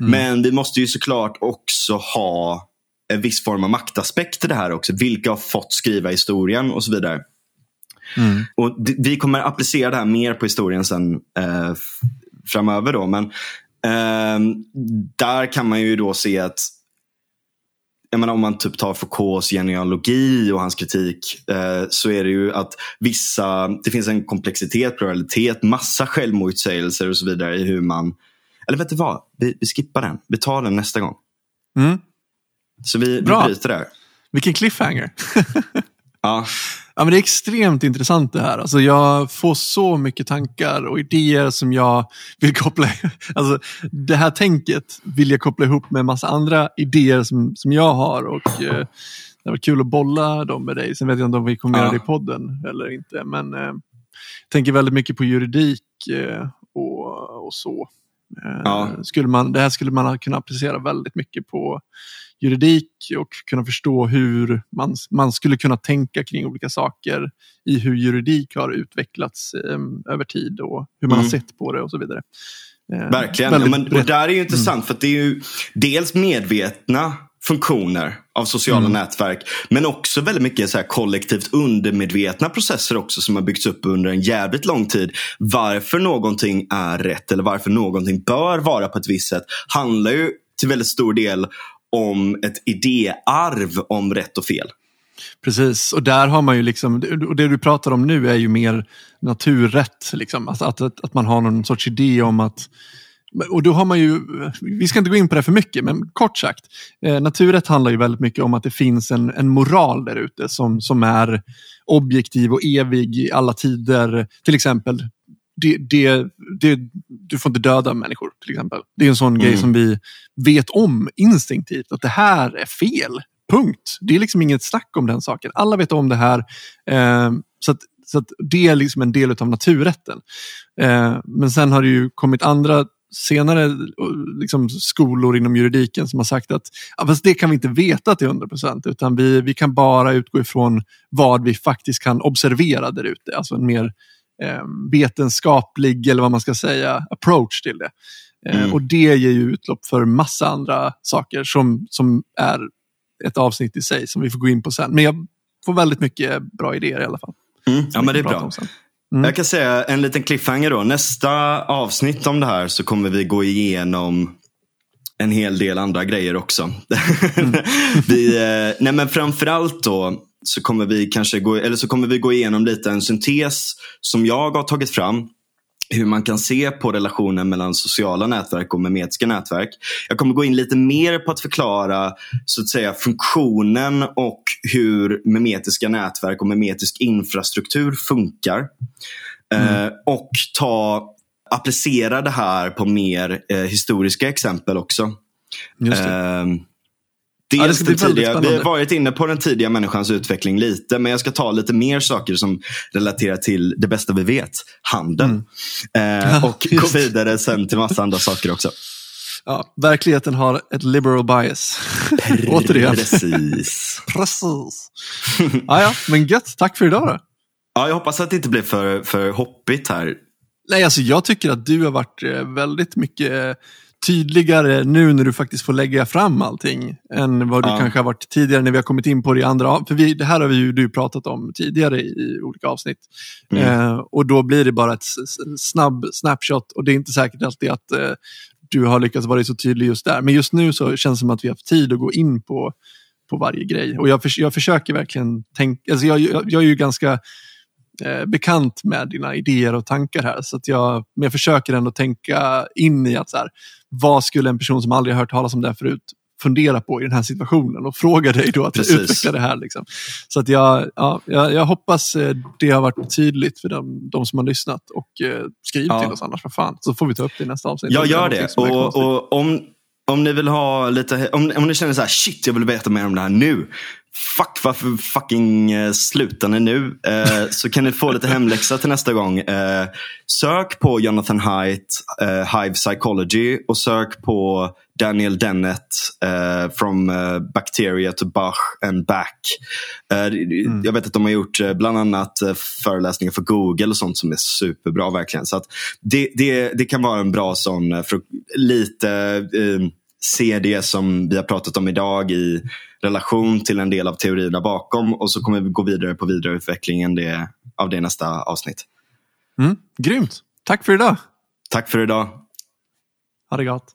[SPEAKER 2] Men vi måste ju såklart också ha en viss form av maktaspekt till det här också. Vilka har fått skriva historien och så vidare.
[SPEAKER 1] Mm.
[SPEAKER 2] Och vi kommer applicera det här mer på historien sen eh, framöver. Då. Men ehm, där kan man ju då se att jag menar, om man typ tar Foucaults genealogi och hans kritik eh, så är det ju att vissa, det finns en komplexitet, pluralitet, massa självmotsägelser och så vidare i hur man, eller vet du vad, vi, vi skippar den, vi tar den nästa gång.
[SPEAKER 1] Mm.
[SPEAKER 2] Så vi, vi bryter där.
[SPEAKER 1] Vilken cliffhanger.
[SPEAKER 2] Ja,
[SPEAKER 1] Ja, men det är extremt intressant det här. Alltså, jag får så mycket tankar och idéer som jag vill koppla alltså, Det här tänket vill jag koppla ihop med en massa andra idéer som, som jag har. Och, eh, det var kul att bolla dem med dig. Sen vet jag inte om vi kommer
[SPEAKER 2] Ja.
[SPEAKER 1] göra det i podden eller inte. Men eh, jag tänker väldigt mycket på juridik eh, och, och så. Eh,
[SPEAKER 2] Ja.
[SPEAKER 1] skulle man, det här skulle man kunna applicera väldigt mycket på juridik och kunna förstå hur man, man skulle kunna tänka kring olika saker i hur juridik har utvecklats eh, över tid och hur man
[SPEAKER 2] Mm.
[SPEAKER 1] har sett på det och så vidare. Eh,
[SPEAKER 2] Verkligen. Ja, men, och där är ju intressant för att det är ju dels medvetna funktioner av sociala
[SPEAKER 1] Mm.
[SPEAKER 2] nätverk. Men också väldigt mycket så här kollektivt undermedvetna processer också som har byggts upp under en jävligt lång tid. Varför någonting är rätt eller varför någonting bör vara på ett visst sätt handlar ju till väldigt stor del om ett idéarv om rätt och fel.
[SPEAKER 1] Precis, och där har man ju liksom, och det du pratar om nu är ju mer naturrätt. Liksom. Alltså att, att, att man har någon sorts idé om att och då har man ju, vi ska inte gå in på det för mycket, men kort sagt. Eh, naturrätt handlar ju väldigt mycket om att det finns en, en moral där ute som, som är objektiv och evig i alla tider. Till exempel, det, det, det, du får inte döda människor. till exempel. Det är en sån grej
[SPEAKER 2] Mm.
[SPEAKER 1] som vi vet om instinktivt, att det här är fel. Punkt. Det är liksom inget snack om den saken. Alla vet om det här. Eh, så att, så att det är liksom en del av naturrätten. Eh, men sen har det ju kommit andra senare eh, liksom, skolor inom juridiken som har sagt att ja, fast det kan vi inte veta till 100 procent utan vi, vi kan bara utgå ifrån vad vi faktiskt kan observera där ute. Alltså en mer vetenskaplig, eller vad man ska säga, approach till det. Eh,
[SPEAKER 2] Mm.
[SPEAKER 1] Och det ger ju utlopp för massa andra saker som, som är ett avsnitt i sig som vi får gå in på sen. Men jag får väldigt mycket bra idéer i alla fall.
[SPEAKER 2] Mm. Ja, men det är bra. Mm. Jag kan säga en liten cliffhanger då. Nästa avsnitt om det här så kommer vi gå igenom en hel del andra grejer också. Mm. vi, eh, nej men framförallt då så kommer vi kanske gå, eller så kommer vi gå igenom lite en syntes som jag har tagit fram hur man kan se på relationen mellan sociala nätverk och memetiska nätverk. Jag kommer gå in lite mer på att förklara så att säga funktionen och hur memetiska nätverk och memetisk infrastruktur funkar. Mm. Eh, och ta, applicera det här på mer eh, historiska exempel också. Just det. Eh, Dels ja, den tidiga, vi har varit inne på den tidiga människans utveckling lite, men jag ska ta lite mer saker som relaterar till det bästa vi vet, handeln. Mm. Eh, och gå vidare sen till massa andra saker också.
[SPEAKER 1] Ja, verkligheten har ett liberal bias.
[SPEAKER 2] Återigen. Precis.
[SPEAKER 1] Precis. ja, ja, men gött. Tack för idag då.
[SPEAKER 2] Ja, jag hoppas att det inte blir för, för hoppigt här.
[SPEAKER 1] Nej, alltså jag tycker att du har varit eh, väldigt mycket tydligare nu när du faktiskt får lägga fram allting än vad du ja. kanske har varit tidigare när vi har kommit in på det i andra. För vi, det här har vi ju du pratat om tidigare i olika avsnitt. Mm. Eh, och då blir det bara ett snabb snapshot och det är inte säkert alltid att eh, du har lyckats vara så tydlig just där. Men just nu så känns det som att vi har haft tid att gå in på, på varje grej. Och jag, för, jag försöker verkligen tänka, alltså jag, jag, jag är ju ganska Eh, bekant med dina idéer och tankar här. Så att jag, men jag försöker ändå tänka in i att så här, vad skulle en person som aldrig har hört talas om det här förut fundera på i den här situationen och fråga dig då att Precis. utveckla det här. Liksom. Så att jag, ja, jag, jag, hoppas eh, det har varit tydligt för dem, de som har lyssnat och eh, skriv ja. till oss annars, för fan. Så får vi ta upp det i nästa avsnitt.
[SPEAKER 2] Jag gör det. Och, och, om, om ni vill ha lite, om, om ni känner så här, shit jag vill veta mer om det här nu. Fuck varför fucking uh, slutar ni nu? Uh, så kan ni få lite hemläxa till nästa gång. Uh, sök på Jonathan Haidt, Hive Psychology och sök på Daniel Dennett From Bacteria to Bach and Back. Mm. Jag vet att de har gjort bland annat föreläsningar för Google och sånt som är superbra verkligen. Så det, det, det kan vara en bra sån, för lite se det som vi har pratat om idag i relation till en del av teorierna bakom och så kommer vi gå vidare på vidareutvecklingen det, av det nästa avsnitt.
[SPEAKER 1] Mm, grymt. Tack för idag.
[SPEAKER 2] Tack för idag.
[SPEAKER 1] Ha det gott.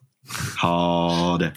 [SPEAKER 2] Ha det.